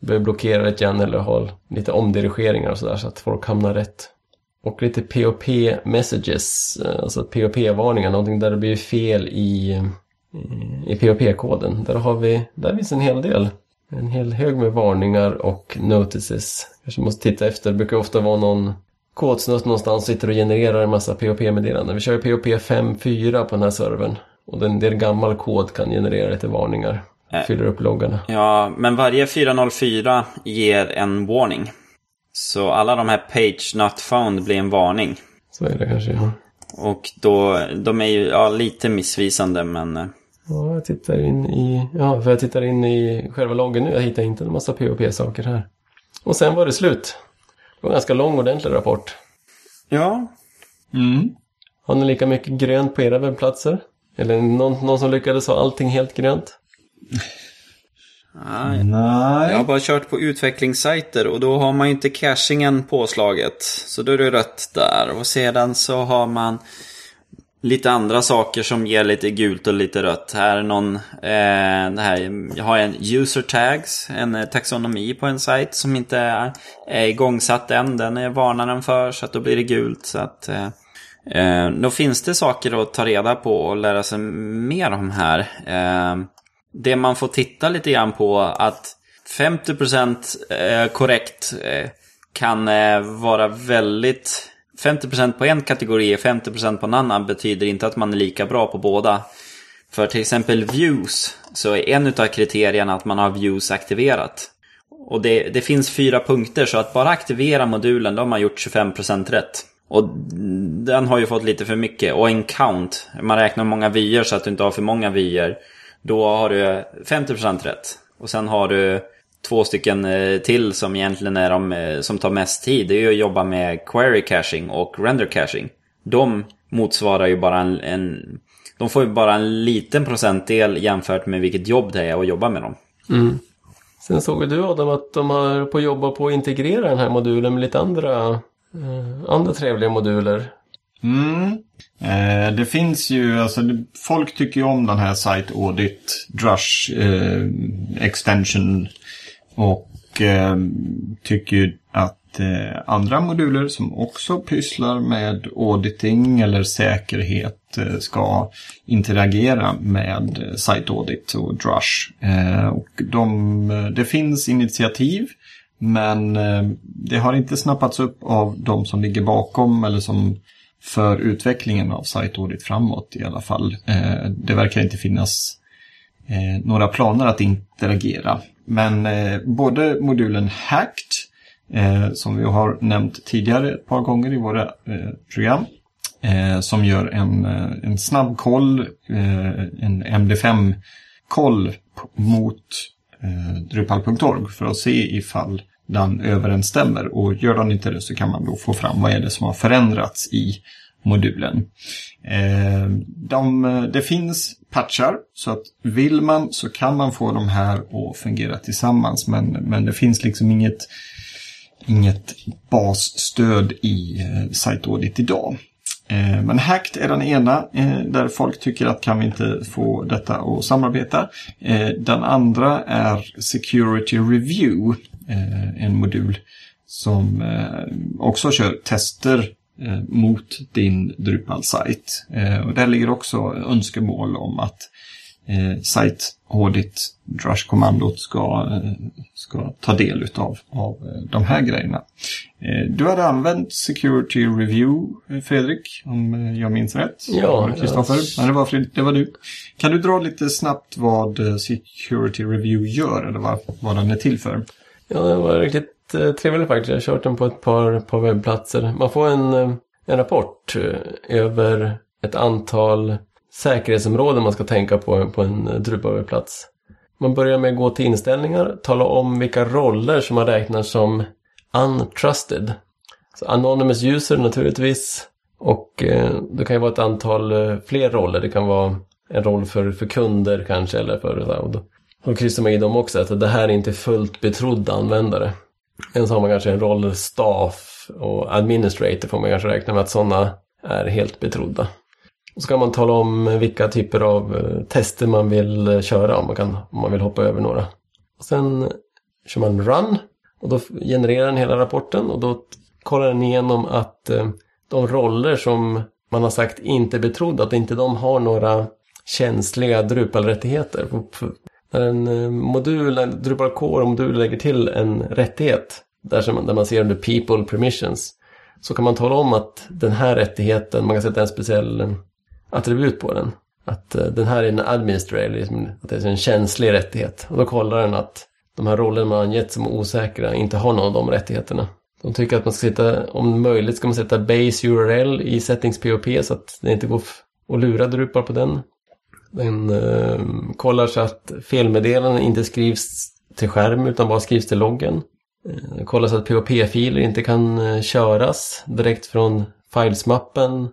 behöver blockera lite grann eller ha lite omdirigeringar och sådär så att folk hamnar rätt. Och lite POP messages, eh, alltså POP-varningar, någonting där det blir fel i, i POP-koden. Där har vi, där finns en hel del. En hel hög med varningar och notices. Kanske måste titta efter, det brukar ofta vara någon kodsnutt någonstans sitter och genererar en massa POP-meddelanden. Vi kör ju POP 5.4 på den här servern. Och en del gammal kod kan generera lite varningar. Äh. Fyller upp loggarna. Ja, men varje 404 ger en warning. Så alla de här page not found blir en varning. Så är det kanske, ja. Och då, de är ju ja, lite missvisande men... eh, Ja, jag tittar in i... Ja, för jag tittar in i själva loggen nu. Jag hittar inte en massa POP-saker här. Och sen var det slut. Det var en ganska lång ordentlig rapport. Ja, Mm. Har ni lika mycket grönt på era webbplatser? Eller någon, någon som lyckades ha allting helt grönt? Nej. Nej. Jag har bara kört på utvecklingssajter och då har man ju inte cachingen påslaget. Så då är det rött där. Och sedan så har man lite andra saker som ger lite gult och lite rött. Här är någon, eh, det här, jag har en user tags, en eh, taxonomi på en sajt som inte är, är igångsatt än. Den är varnaren för så att då blir det gult. Så att, eh, eh, då finns det saker att ta reda på och lära sig mer om här. Eh, det man får titta lite grann på att 50% eh, korrekt eh, kan eh, vara väldigt... 50% på en kategori och 50% på en annan betyder inte att man är lika bra på båda. För till exempel views så är en av kriterierna att man har views aktiverat. Och det, det finns fyra punkter så att bara aktivera modulen då har man gjort 25% rätt. Och den har ju fått lite för mycket. Och en count, man räknar många vyer så att du inte har för många vyer. Då har du 50% rätt. Och sen har du två stycken eh, till som egentligen är de eh, som tar mest tid. Det är ju att jobba med query caching och render caching. De motsvarar ju bara en, en de får ju bara en liten procentdel jämfört med vilket jobb det är att jobba med dem. Mm. Sen såg du Adam att de har på att jobba på att integrera den här modulen med lite andra, eh, andra trevliga moduler. Mm. Eh, det finns ju, alltså folk tycker ju om den här Site Audit Drush eh, Extension och eh, tycker ju att eh, andra moduler som också pysslar med auditing eller säkerhet eh, ska interagera med Site Audit och Drush. Eh, och de, eh, det finns initiativ men eh, det har inte snappats upp av de som ligger bakom eller som för utvecklingen av SiteAudit framåt i alla fall. Eh, det verkar inte finnas eh, några planer att interagera. Men eh, både modulen Hacked, som vi har nämnt tidigare ett par gånger i våra program, som gör en, en snabb koll, en MD5-koll mot Drupal.org för att se ifall den överensstämmer. Och gör den inte det så kan man då få fram vad är det som har förändrats i modulen. Eh, de, det finns patchar så att vill man så kan man få de här att fungera tillsammans men, men det finns liksom inget, inget basstöd i eh, Site Audit idag. Eh, men Hacked är den ena där folk tycker att kan vi inte få detta att samarbeta. Den andra är Security Review, en modul som eh, också kör tester eh, mot din Drupal-sajt. Eh, Och där ligger också önskemål om att eh, Site Audit Drush-kommandot ska, eh, ska ta del utav, av eh, de här grejerna. Eh, du hade använt Security Review, eh, Fredrik, om eh, jag minns rätt. Ja, Kristoffer. Ja, det, var Fredrik, det var du. Kan du dra lite snabbt vad eh, Security Review gör eller vad, vad den är till för? Ja, det var riktigt eh, trevligt faktiskt. Jag har kört den på ett par, par webbplatser. Man får en, eh, en rapport eh, över ett antal säkerhetsområden man ska tänka på på en eh, Drupal-webbplats. Man börjar med att gå till inställningar, tala om vilka roller som man räknar som untrusted. Så anonymous user naturligtvis. Och eh, det kan ju vara ett antal eh, fler roller. Det kan vara en roll för, för kunder kanske eller för så här, och då, då kryssar man i dem också att det här är inte fullt betrodda användare. Än så har man kanske en roll staff och administrator får man kanske räkna med att sådana är helt betrodda. Och så kan man tala om vilka typer av eh, tester man vill eh, köra om man, kan, om man vill hoppa över några. Och sen kör man run och då genererar den hela rapporten och då kollar den igenom att eh, de roller som man har sagt inte är betrodda, att inte de har några känsliga Drupal-rättigheter en eh, modul, en Drupal Core-modul lägger till en rättighet där, man, där man ser under People Permissions så kan man tala om att den här rättigheten, man kan sätta en speciell eh, attribut på den. Att eh, den här är en administrator, liksom, att det är en känslig rättighet. Och då kollar den att de här rollerna man angett som osäkra inte har någon av de rättigheterna. De tycker att man ska sätta, om möjligt ska man sätta base URL i settings POP så att det inte går att lura Drupal på den. Den eh, kollar så att felmeddelanden inte skrivs till skärm utan bara skrivs till loggen. Eh, kollar så att PHP-filer inte kan eh, köras direkt från filesmappen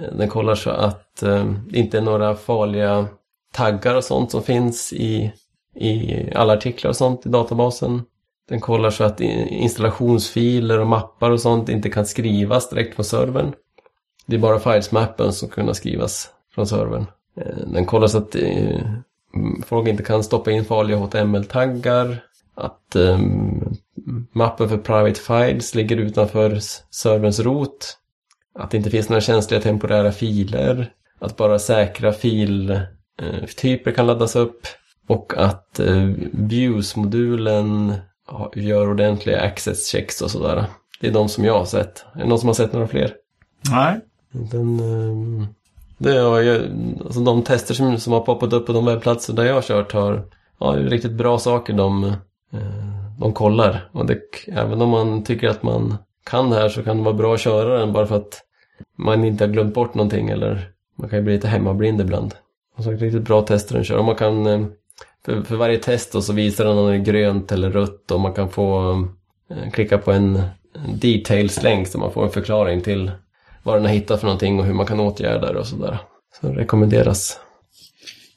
Eh, den kollar så att eh, det inte är några farliga taggar och sånt som finns i, i alla artiklar och sånt i databasen. Den kollar så att installationsfiler och mappar och sånt inte kan skrivas direkt från servern. Det är bara filesmappen som kan skrivas från servern. Eh, den kollar så att folk inte kan stoppa in farliga HTML-taggar. Att um, mappen för private files ligger utanför serverns rot. Att det inte finns några känsliga temporära filer. Att bara säkra filtyper kan laddas upp. Och att eh, Views-modulen gör ordentliga access checks och sådär. Det är de som jag har sett. Är det någon som har sett några fler? Nej. Den, det är, alltså de tester som, som har poppat upp på de webbplatser där jag har kört har ja, riktigt bra saker de, eh, de kollar. Och det, även om man tycker att man kan det här så kan det vara bra att köra den bara för att man inte har glömt bort någonting eller man kan ju bli lite hemmablind ibland. Och så riktigt bra tester den kör. Och man kan, eh, för, för varje test då så visar den om det är grönt eller rött och man kan få eh, klicka på en details-länk så man får en förklaring till vad den har hittat för någonting och hur man kan åtgärda det och sådär. Så det rekommenderas.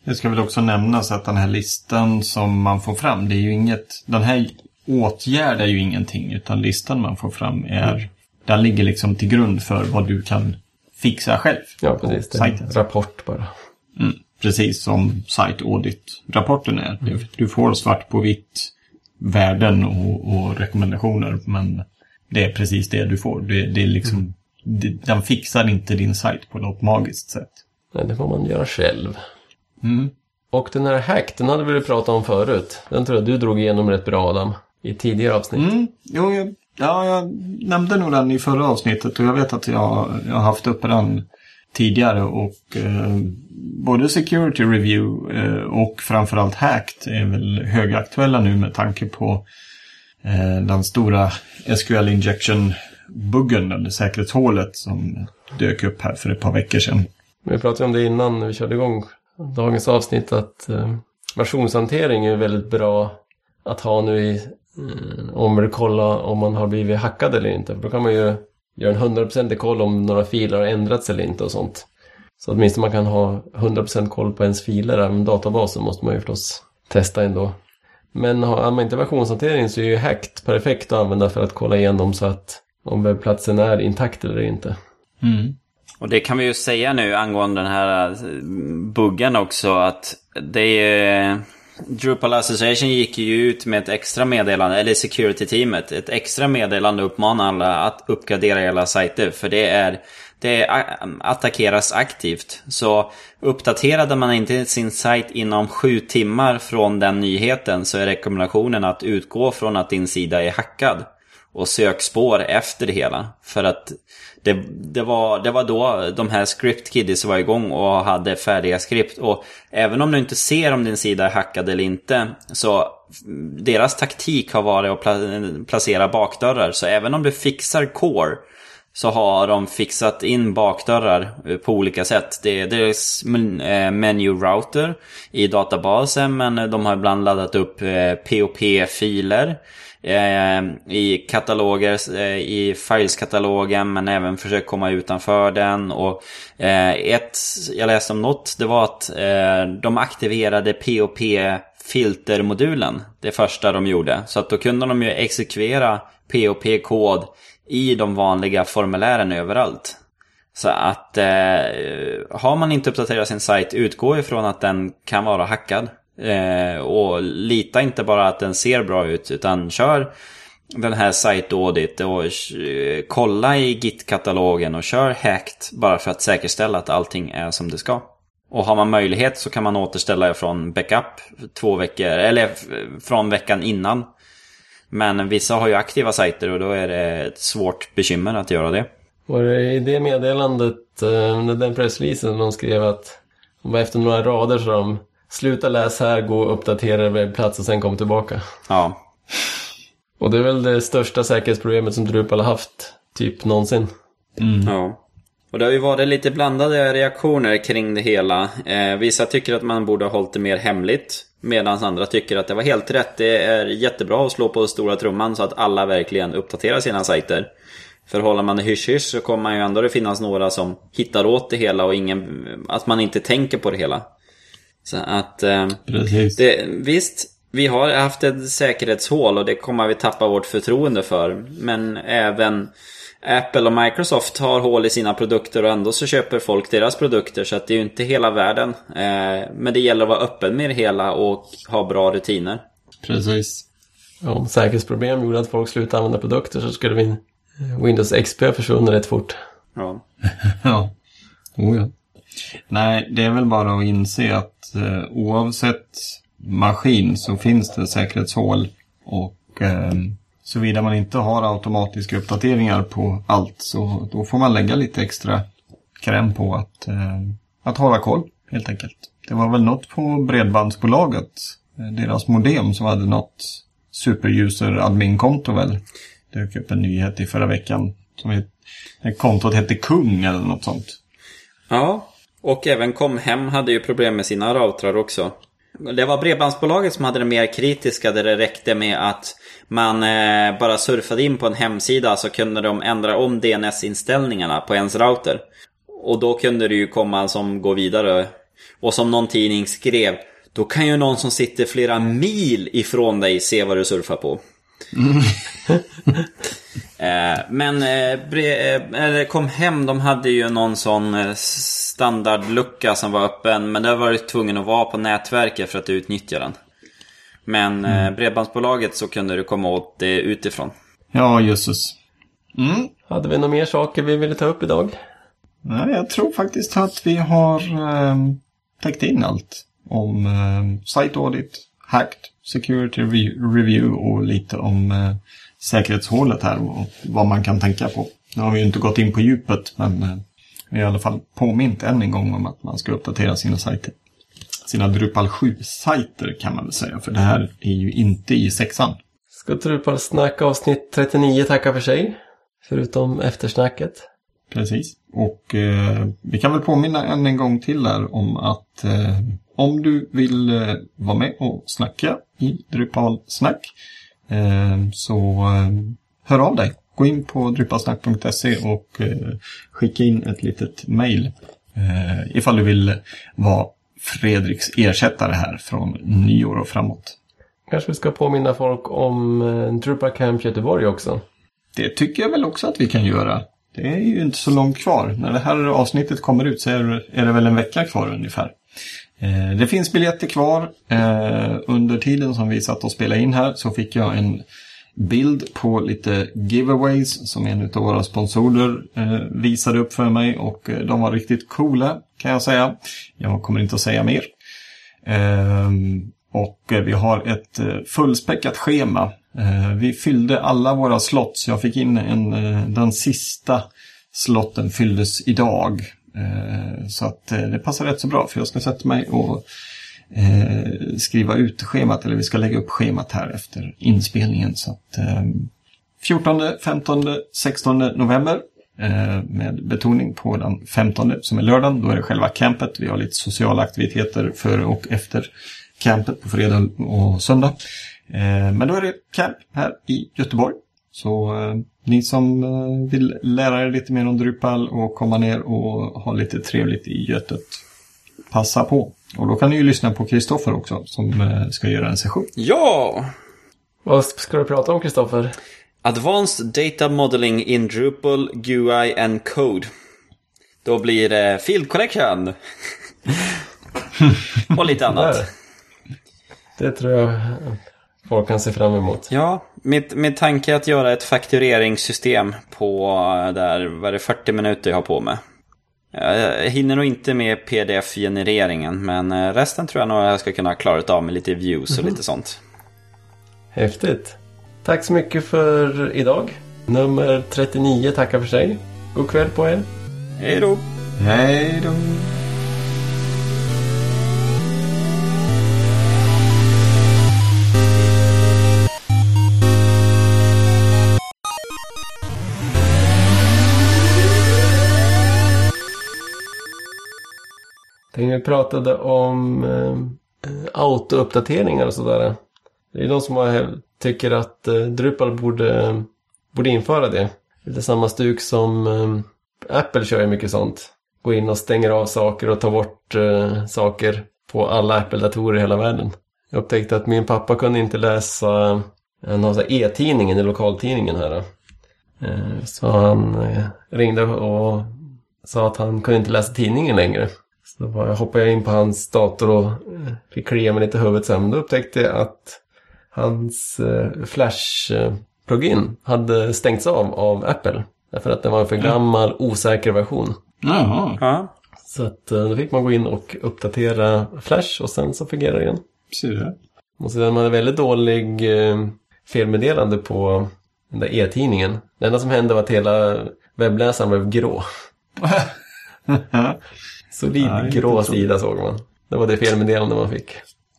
Det ska väl också nämnas att den här listan som man får fram, det är ju inget, den här åtgärdar ju ingenting utan listan man får fram är, mm. den ligger liksom till grund för vad du kan fixa själv. Ja, precis. Det är en rapport bara. Mm, precis som Site Audit-rapporten är. Mm. Du får svart på vitt värden och, och, rekommendationer men det är precis det du får. Det, det är liksom, den fixar inte din sajt på något magiskt sätt. Nej, det får man göra själv. Mm. Och den här hack, den hade vi pratat om förut. Den tror jag du drog igenom rätt bra Adam i tidigare avsnitt. Mm, jo, jag, ja, jag nämnde nog den i förra avsnittet och jag vet att jag, jag har haft uppe den tidigare och eh, både Security Review eh, och framförallt Hacked är väl högaktuella nu med tanke på eh, den stora SQL buggen, eller säkerhetshålet som dök upp här för ett par veckor sedan. Vi pratade om det innan vi körde igång dagens avsnitt att eh, versionshantering är väldigt bra att ha nu i eh, om du kollar om man har blivit hackad eller inte. För då kan man ju göra en hundraprocentig koll om några filer har ändrats eller inte och sånt. Så åtminstone man kan ha 100% koll på ens filer. Även databasen måste man ju förstås testa ändå. Men har man inte versionshantering så är ju Hacked perfekt att använda för att kolla igenom så att om webbplatsen är intakt eller inte. Mm. Och det kan vi ju säga nu angående den här eh, buggen också att det är Drupal Association gick ju ut med ett extra meddelande, eller security-teamet, ett extra meddelande uppmanar alla att uppgradera hela sajter. För det är det attackeras aktivt. Så uppdaterade man inte sin sajt inom sju timmar från den nyheten så är rekommendationen att utgå från att din sida är hackad. Och sök spår efter det hela. För att det, det, var, det var då de här script kiddies var igång och hade färdiga skript. Och även om du inte ser om din sida är hackad eller inte så deras taktik har varit att placera bakdörrar. Så även om du fixar core så har de fixat in bakdörrar på olika sätt. Det är deras eh, menu router i databasen men de har ibland laddat upp eh, POP-filer. Eh, I kataloger, i i fileskatalogen men även försökt komma utanför den. Och eh, ett jag läste om något, det var att de aktiverade POP filtermodulen. Det första de gjorde. Så att då kunde de ju exekvera POP-kod i de vanliga formulären överallt. Så att eh, har man inte uppdaterat sin sajt, utgå ifrån att den kan vara hackad. Eh, och lita inte bara att den ser bra ut utan kör den här site audit och eh, kolla i Git-katalogen och kör hacked bara för att säkerställa att allting är som det ska. Och har man möjlighet så kan man återställa från backup två veckor, eller från veckan innan. Men vissa har ju aktiva sajter och då är det ett svårt bekymmer att göra det. Var det i det meddelandet, eh, den pressreleasen, de skrev att efter några rader så de Sluta läs här, gå och uppdatera webbplats och sen kom tillbaka. Ja. Och det är väl det största säkerhetsproblemet som Drupal har haft, typ någonsin. Mm. Ja. Och det har ju varit lite blandade reaktioner kring det hela. Eh, vissa tycker att man borde ha hållit det mer hemligt. Medan andra tycker att det var helt rätt. Det är jättebra att slå på stora trumman så att alla verkligen uppdaterar sina sajter. För håller man det hysch-hysch så kommer man ju ändå det finnas några som hittar åt det hela och ingen, att man inte tänker på det hela. Så att... Eh, det, visst, vi har haft ett säkerhetshål och det kommer vi tappa vårt förtroende för. Men även Apple och Microsoft har hål i sina produkter och ändå så köper folk deras produkter. Så att det är ju inte hela världen. Eh, men det gäller att vara öppen med det hela och ha bra rutiner. Precis. Om säkerhetsproblem gjorde att folk slutade använda produkter så skulle vi Windows XP försvunnit rätt fort. Ja. ja. Oh, ja. Nej, det är väl bara att inse att eh, oavsett maskin så finns det säkerhetshål. Och eh, såvida man inte har automatiska uppdateringar på allt så då får man lägga lite extra kräm på att, eh, att hålla koll helt enkelt. Det var väl något på Bredbandsbolaget, eh, deras modem som hade något superuser admin-konto väl. Det dök upp en nyhet i förra veckan. Som het, kontot hette Kung eller något sånt. Ja, och även Comhem hade ju problem med sina routrar också. Det var Bredbandsbolaget som hade det mer kritiska där det räckte med att man eh, bara surfade in på en hemsida så kunde de ändra om DNS-inställningarna på ens router. Och då kunde det ju komma som går vidare. Och som någon tidning skrev, då kan ju någon som sitter flera mil ifrån dig se vad du surfar på. Mm. Eh, men eh, eh, kom hem, de hade ju någon sån standardlucka som var öppen. Men det var du tvungen att vara på nätverket för att utnyttja den. Men mm. Bredbandsbolaget så kunde du komma åt det utifrån. Ja, jösses. Mm. Hade vi några mer saker vi ville ta upp idag? Nej, jag tror faktiskt att vi har eh, täckt in allt. Om eh, site audit, hacked, security review och lite om eh, säkerhetshålet här och vad man kan tänka på. Nu har vi ju inte gått in på djupet men eh, vi har i alla fall påmint än en gång om att man ska uppdatera sina sajter. Sina Drupal 7-sajter kan man väl säga för det här är ju inte i sexan. Ska Drupal snack avsnitt 39 tacka för sig? Förutom eftersnacket. Precis. Och eh, vi kan väl påminna än en gång till där om att eh, om du vill eh, vara med och snacka i Drupal snack så eh, hör av dig. Gå in på drypasnack.se och skicka in ett litet mail ifall du vill vara Fredriks ersättare här från nyår och framåt. Kanske vi ska påminna folk om Drupal Camp Göteborg också. Det tycker jag väl också att vi kan göra. Det är ju inte så långt kvar. När det här avsnittet kommer ut så är det väl en vecka kvar ungefär. Eh, det finns biljetter kvar. Eh, under tiden som vi satt och spelade in här så fick jag en bild på lite giveaways som en av våra sponsorer eh, visade upp för mig och de var riktigt coola kan jag säga. Jag kommer inte att säga mer. Ehm, och vi har ett fullspäckat schema. Vi fyllde alla våra slots. Jag fick in en, den sista slotten fylldes idag. Eh, så att eh, det passar rätt så bra för jag ska sätta mig och eh, skriva ut schemat eller vi ska lägga upp schemat här efter inspelningen. Så att 14, 15, 16 november med betoning på den 15 som är lördagen. Då är det själva campet. Vi har lite sociala aktiviteter före och efter campet på fredag och söndag. Men då är det camp här i Göteborg. Så eh, ni som eh, vill lära er lite mer om Drupal och komma ner och ha lite trevligt i Götet, passa på. Och då kan ni ju lyssna på Kristoffer också som eh, ska göra en session. Ja! Vad ska du prata om Kristoffer? Advanced Data Modeling in Drupal, GUI and Code. Då blir det Field Collection. och lite annat. Det tror jag folk kan se fram emot. Ja, mitt, min tanke är att göra ett faktureringssystem på där, vad är det, 40 minuter jag har på mig. Jag hinner nog inte med pdf-genereringen, men eh, resten tror jag nog jag ska kunna klara av med lite views och lite sånt. Häftigt. Tack så mycket för idag. Nummer 39 tackar för sig. God kväll på er. Hej då! Hej då! Tänkte vi pratade om eh, autouppdateringar och sådär. Det är de som har, tycker att eh, Drupal borde, borde införa det. Det Lite samma stuk som eh, Apple kör ju mycket sånt. Gå in och stänger av saker och ta bort eh, saker på alla Apple-datorer i hela världen. Jag upptäckte att min pappa kunde inte läsa e-tidningen i lokaltidningen här. då. Eh, så han eh, ringde och sa att han kunde inte läsa tidningen längre. Så då bara hoppade jag in på hans dator och eh, fick klia mig lite i huvudet sen. Då upptäckte jag att hans eh, Flash-plugin hade stängts av av Apple. Därför att den var en för gammal, osäker version. Jaha, Ja. Så att eh, då fick man gå in och uppdatera Flash och sen så fungerar det igen. ser du? Och så den hade väldigt dålig eh, felmeddelande på den där e-tidningen. Det enda som hände var att hela webbläsaren blev grå. Solid Nej, grå sida såg man. Det var det felmeddelande man fick.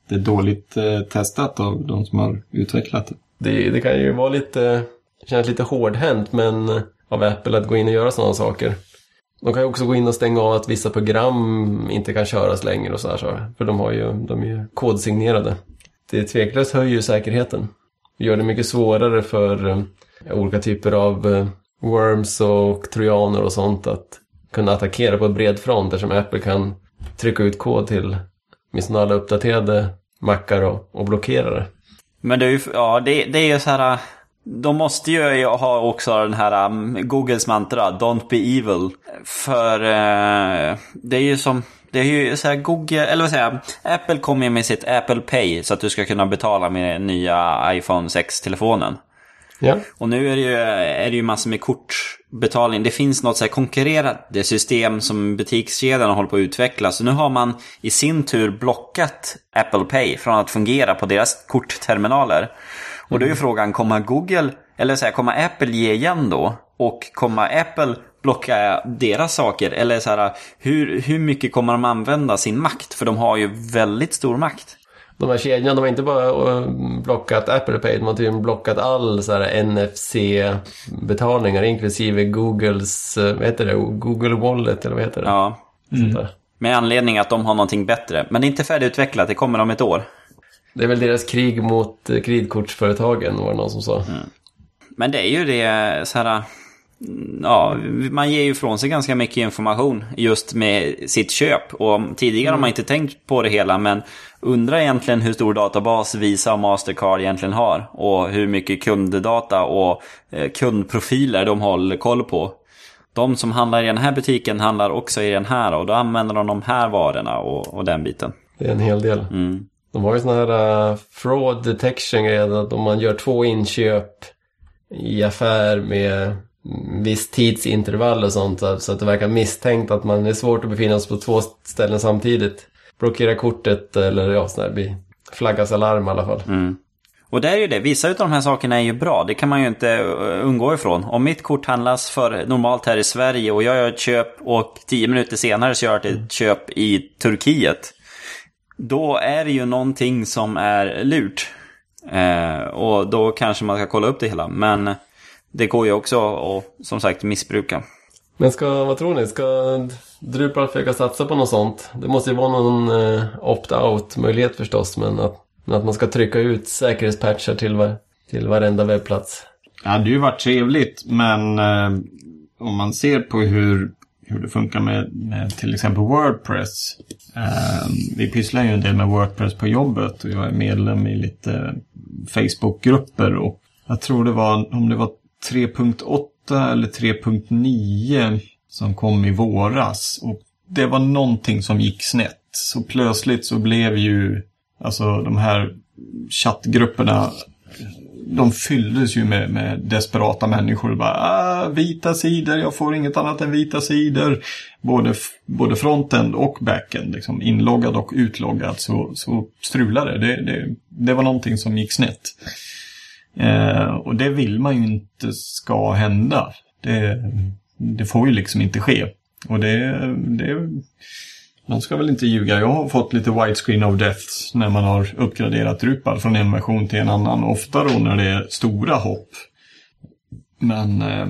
Det är dåligt eh, testat av de som har utvecklat det. Det, det kan ju vara lite, kännas lite hårdhänt men av Apple att gå in och göra sådana saker. De kan ju också gå in och stänga av att vissa program inte kan köras längre och sådär. Så, för de, har ju, de är ju kodsignerade. Det tveklöst höjer ju säkerheten. Det gör det mycket svårare för eh, olika typer av eh, worms och trojaner och sånt att kunna attackera på bred front eftersom Apple kan trycka ut kod till åtminstone alla uppdaterade mackar och, och blockera det. Men det är ju, ja, det, det är ju så här... Äh, de måste ju ha också den här um, Googles mantra, Don't be evil. För uh, det är ju som... Det är ju så här Google, eller vad säger jag? Apple kommer ju med sitt Apple Pay så att du ska kunna betala med den nya iPhone 6-telefonen. Ja. Och nu är det ju, är det ju massor med kortbetalning. Det finns något så här konkurrerande system som butikskedjan håller på att utveckla. Så nu har man i sin tur blockat Apple Pay från att fungera på deras kortterminaler. Och då är ju frågan, kommer Google, eller så här, kommer Apple ge igen då? Och kommer Apple blocka deras saker? Eller så här, hur, hur mycket kommer de använda sin makt? För de har ju väldigt stor makt. De här kedjorna, de har inte bara eh, blockat Apple Pay, de har tydligen blockat all så här NFC-betalningar, inklusive Googles, eh, vad heter det, Google Wallet eller vad heter det? Ja, där. med anledning att de har någonting bättre. Men det är inte färdigutvecklat, det kommer om ett år. Det är väl deras krig mot eh, kreditkortsföretagen, var det någon som sa. Men det är ju det så här... Ja, man ger ju ifrån sig ganska mycket information just med sitt köp. Och tidigare har man inte tänkt på det hela, men undrar egentligen hur stor databas Visa och Mastercard egentligen har. Och hur mycket kunddata och eh, kundprofiler de håller koll på. De som handlar i den här butiken handlar också i den här och då använder de de här varorna och, och den biten. Det är en hel del. Mm. De har ju såna här uh, fraud detection grejer, att om man gör två inköp i affär med viss tidsintervall och sånt, så att det verkar misstänkt att man är svårt att befinna sig på två ställen samtidigt. Blockera kortet eller ja, blir flaggas alarm i alla fall. Mm. Och det är ju det, vissa av de här sakerna är ju bra. Det kan man ju inte uh, undgå ifrån. Om mitt kort handlas för normalt här i Sverige och jag gör ett köp och tio minuter senare så gör jag ett köp i Turkiet. Då är det ju någonting som är lurt. Eh, och då kanske man ska kolla upp det hela. Men det går ju också att som sagt missbruka. Men ska, vad tror ni, ska Drupal försöka satsa på något sånt? Det måste ju vara någon eh, opt-out möjlighet förstås, men att, men att man ska trycka ut säkerhetspatchar till, var, till varenda webbplats. Det hade ju varit trevligt, men eh, om man ser på hur, hur det funkar med, med till exempel Wordpress. Eh, vi pysslar ju en del med Wordpress på jobbet och jag är medlem i lite Facebookgrupper och jag tror det var, om det var 3.8 eller 3.9 som kom i våras. Och det var någonting som gick snett. Så plötsligt så blev ju alltså de här chattgrupperna de fylldes ju med, med desperata människor. Bara, ah, vita sidor, jag får inget annat än vita sidor. Både, både frontend och backend, liksom inloggad och utloggad, så, så strulade det. det. Det var någonting som gick snett. Eh, och det vill man ju inte ska hända. Det, det får ju liksom inte ske. Och det, det man ska väl inte ljuga. Jag har fått lite widescreen of death när man har uppgraderat Drupal från en version till en annan. Ofta då när det är stora hopp. Men eh,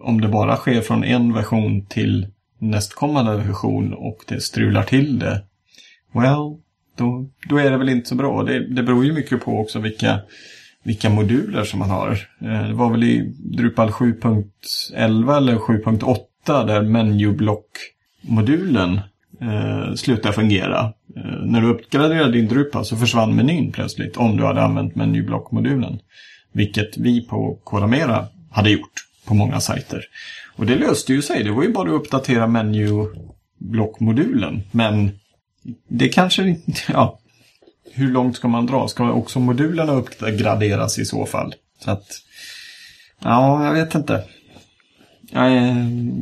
om det bara sker från en version till nästkommande version och det strular till det. Well, då, då är det väl inte så bra. Det, det beror ju mycket på också vilka, vilka moduler som man har. Eh, det var väl i Drupal 7.11 eller 7.8 där menublock-modulen eh, slutade fungera. Eh, när du uppgraderade din Drupal så försvann menyn plötsligt om du hade använt menyblockmodulen. Vilket vi på Kodamera hade gjort på många sajter. Och det löste ju sig. Det var ju bara att uppdatera menyblockmodulen. Men det kanske inte... Ja, hur långt ska man dra? Ska också modulerna uppgraderas i så fall? Så att... Ja, jag vet inte.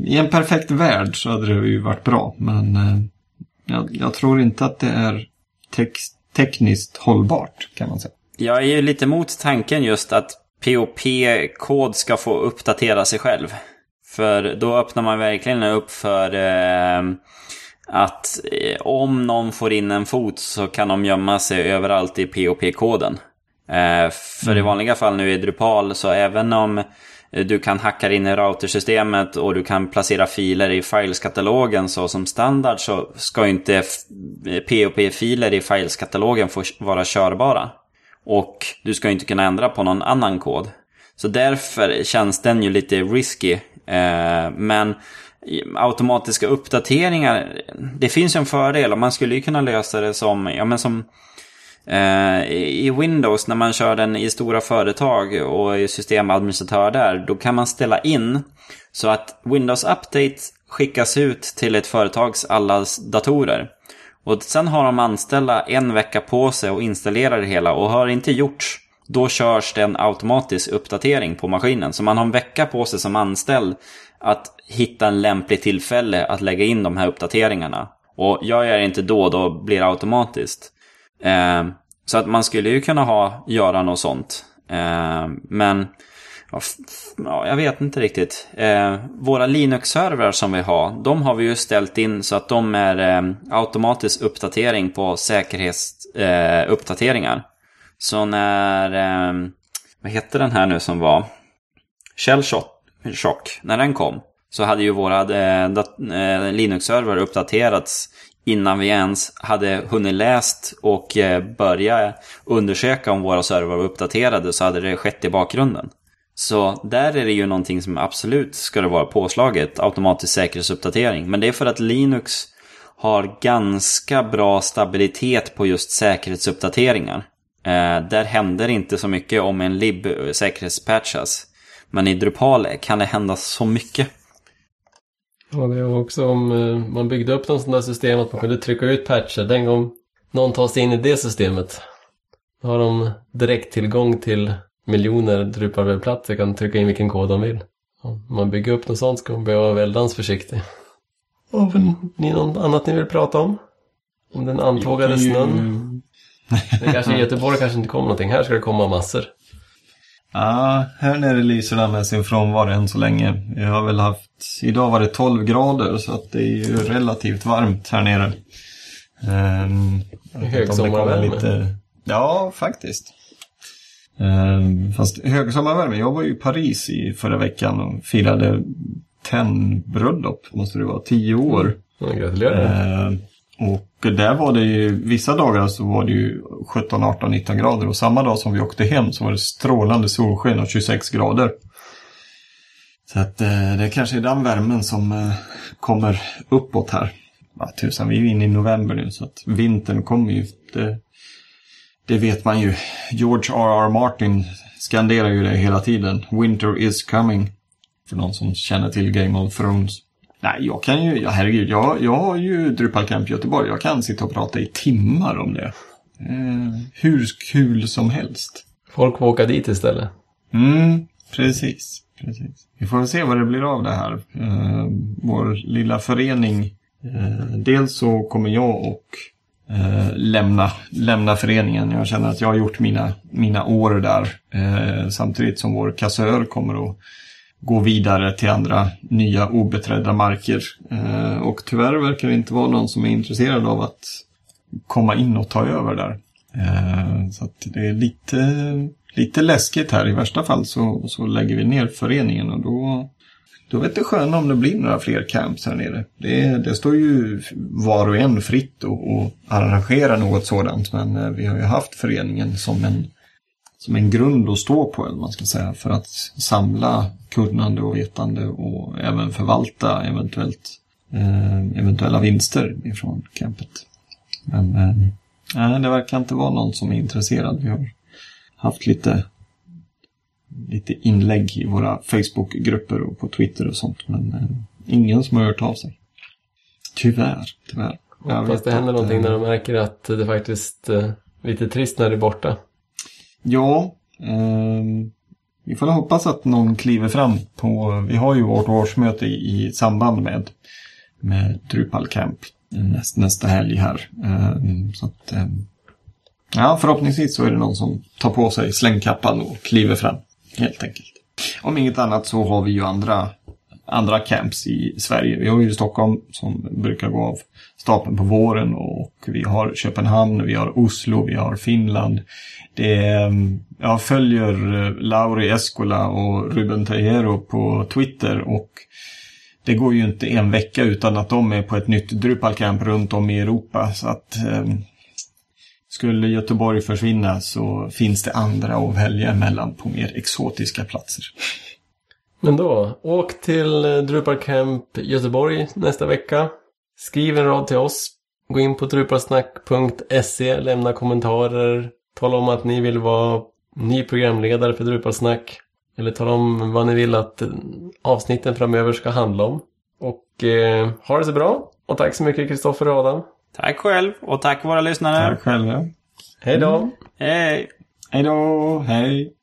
I en perfekt värld så hade det ju varit bra, men eh, jag, jag tror inte att det är text, tekniskt hållbart kan man säga. Jag är ju lite mot tanken just att POP-kod ska få uppdatera sig själv. För då öppnar man verkligen upp för eh, att eh, om någon får in en fot så kan de gömma sig överallt i POP-koden. Eh, för mm. i vanliga fall nu i Drupal så även om Eh, du kan hacka in i routersystemet och du kan placera filer i fileskatalogen så som standard så ska inte POP-filer i fileskatalogen få vara körbara. Och du ska inte kunna ändra på någon annan kod. Så därför känns den ju lite risky. Men automatiska uppdateringar, det finns ju en fördel och man skulle ju kunna lösa det som, ja men som Eh, I Windows när man kör den i stora företag och är systemadministratör där, då kan man ställa in så att Windows Update skickas ut till ett företags alla datorer. Och sen har de anställda en vecka på sig att installera det hela och har det inte gjorts, då körs det en automatisk uppdatering på maskinen. Så man har en vecka på sig som anställd att hitta en lämplig tillfälle att lägga in de här uppdateringarna. Och gör jag det inte då, då blir det automatiskt. Eh, så att man skulle ju kunna ha, göra något sånt. Eh, men ja, jag vet inte riktigt. Eh, våra Linux-servrar som vi har, de har vi ju ställt in så att de är eh, automatisk uppdatering på säkerhetsuppdateringar. Eh, så när, eh, vad hette den här nu som var? Shellshot tjock när den kom. Så hade ju våra eh, eh Linux-server uppdaterats innan vi ens hade hunnit läst och eh, börja undersöka om våra servrar var uppdaterade så hade det skett i bakgrunden. Så där är det ju någonting som absolut ska det vara påslaget, automatisk säkerhetsuppdatering. Men det är för att Linux har ganska bra stabilitet på just säkerhetsuppdateringar. Eh, där händer inte så mycket om en lib eh, säkerhetspatchas. Men i Drupal kan det hända så mycket. Ja, det var också om eh, man byggde upp något sånt där system att man kunde trycka ut patcher. Den gång någon tar sig in i det systemet. Då har de direkt tillgång till miljoner Drupal webbplatser kan trycka in vilken kod de vill. Om man bygger upp något sånt ska man behöva vara väldigt försiktig. Har ni något annat ni vill prata om? Om den antågade snön? Det kanske i Göteborg kanske inte kommer någonting. Här ska det komma massor. Ja, här nere lyser den med sin frånvaro än så länge. Jag har väl haft, idag var det 12 grader så att det är ju relativt varmt här nere. Um, högsommarvärme. Lite... Ja, faktiskt. Um, fast högsommarvärme, jag var ju i Paris i förra veckan och firade TEN-bröllop, måste det vara, 10 år. Mm. gratulerar. Uh, och där var det ju, vissa dagar så var det ju 17, 18, 19 grader och samma dag som vi åkte hem så var det strålande solsken och 26 grader. Så att eh, det kanske är den värmen som eh, kommer uppåt här. Ja, tusan, vi är ju inne i november nu så att vintern kommer ju. Det, det vet man ju. George R.R. Martin skanderar ju det hela tiden. Winter is coming. För någon som känner till Game of Thrones. Nej, jag kan ju, ja, herregud, jag, jag har ju Drupal Camp Göteborg. Jag kan sitta och prata i timmar om det. eh, hur kul som helst. Folk får åka dit istället. Mm, precis. precis. Vi får se vad det blir av det här. Eh, vår lilla förening. Eh, dels så kommer jag och eh, lämna, lämna föreningen. Jag känner att jag har gjort mina, mina år där. Eh, samtidigt som vår kassör kommer att gå vidare till andra nya obeträdda marker. Eh, och tyvärr verkar det inte vara någon som är intresserad av att komma in och ta över där. Eh, så att det är lite, lite läskigt här. I värsta fall så, så lägger vi ner föreningen och då, då vet det sköna om det blir några fler camps här nere. Det, det står ju var och en fritt att arrangera något sådant. Men eh, vi har ju haft föreningen som en, som en grund att stå på, eller man ska säga, för att samla kunnande och vetande och även förvalta eventuellt, eh, eventuella vinster ifrån campet. Men eh, det verkar inte vara någon som är intresserad. Vi har haft lite, lite inlägg i våra Facebookgrupper och på Twitter och sånt. Men eh, ingen som har hört av sig. Tyvärr, tyvärr. Jag Hoppas det händer att, någonting eh, när de märker att det faktiskt eh, är lite trist när det är borta. Ja, eh, vi får hoppas att någon kliver fram på, vi har ju vårt årsmöte i, i samband med, med Drupal Camp näst, nästa helg här. Eh, så att, eh, ja, förhoppningsvis så är det någon som tar på sig slängkappan och kliver fram, helt enkelt. Om inget annat så har vi ju andra, andra camps i Sverige. Vi har ju Stockholm som brukar gå av stapeln på våren och vi har Köpenhamn, vi har Oslo, vi har Finland. Det är, jag följer eh, Lauri Eskola och Ruben Tejero på Twitter och det går ju inte en vecka utan att de är på ett nytt Drupalcamp runt om i Europa. Så att eh, skulle Göteborg försvinna så finns det andra att välja mellan på mer exotiska platser. Men då, åk till eh, Drupalcamp Drupal Camp Göteborg nästa vecka. Skriv en rad till oss. Gå in på drupalsnack.se, lämna kommentarer. Tala om att ni vill vara ny programledare för Drupalsnack. Eller tala om vad ni vill att eh, avsnitten framöver ska handla om. Och eh, ha det så bra. Och tack så mycket Kristoffer och Adam. Tack själv och tack våra lyssnare. Tack själva. Hej då! Hej! Hej då, hej.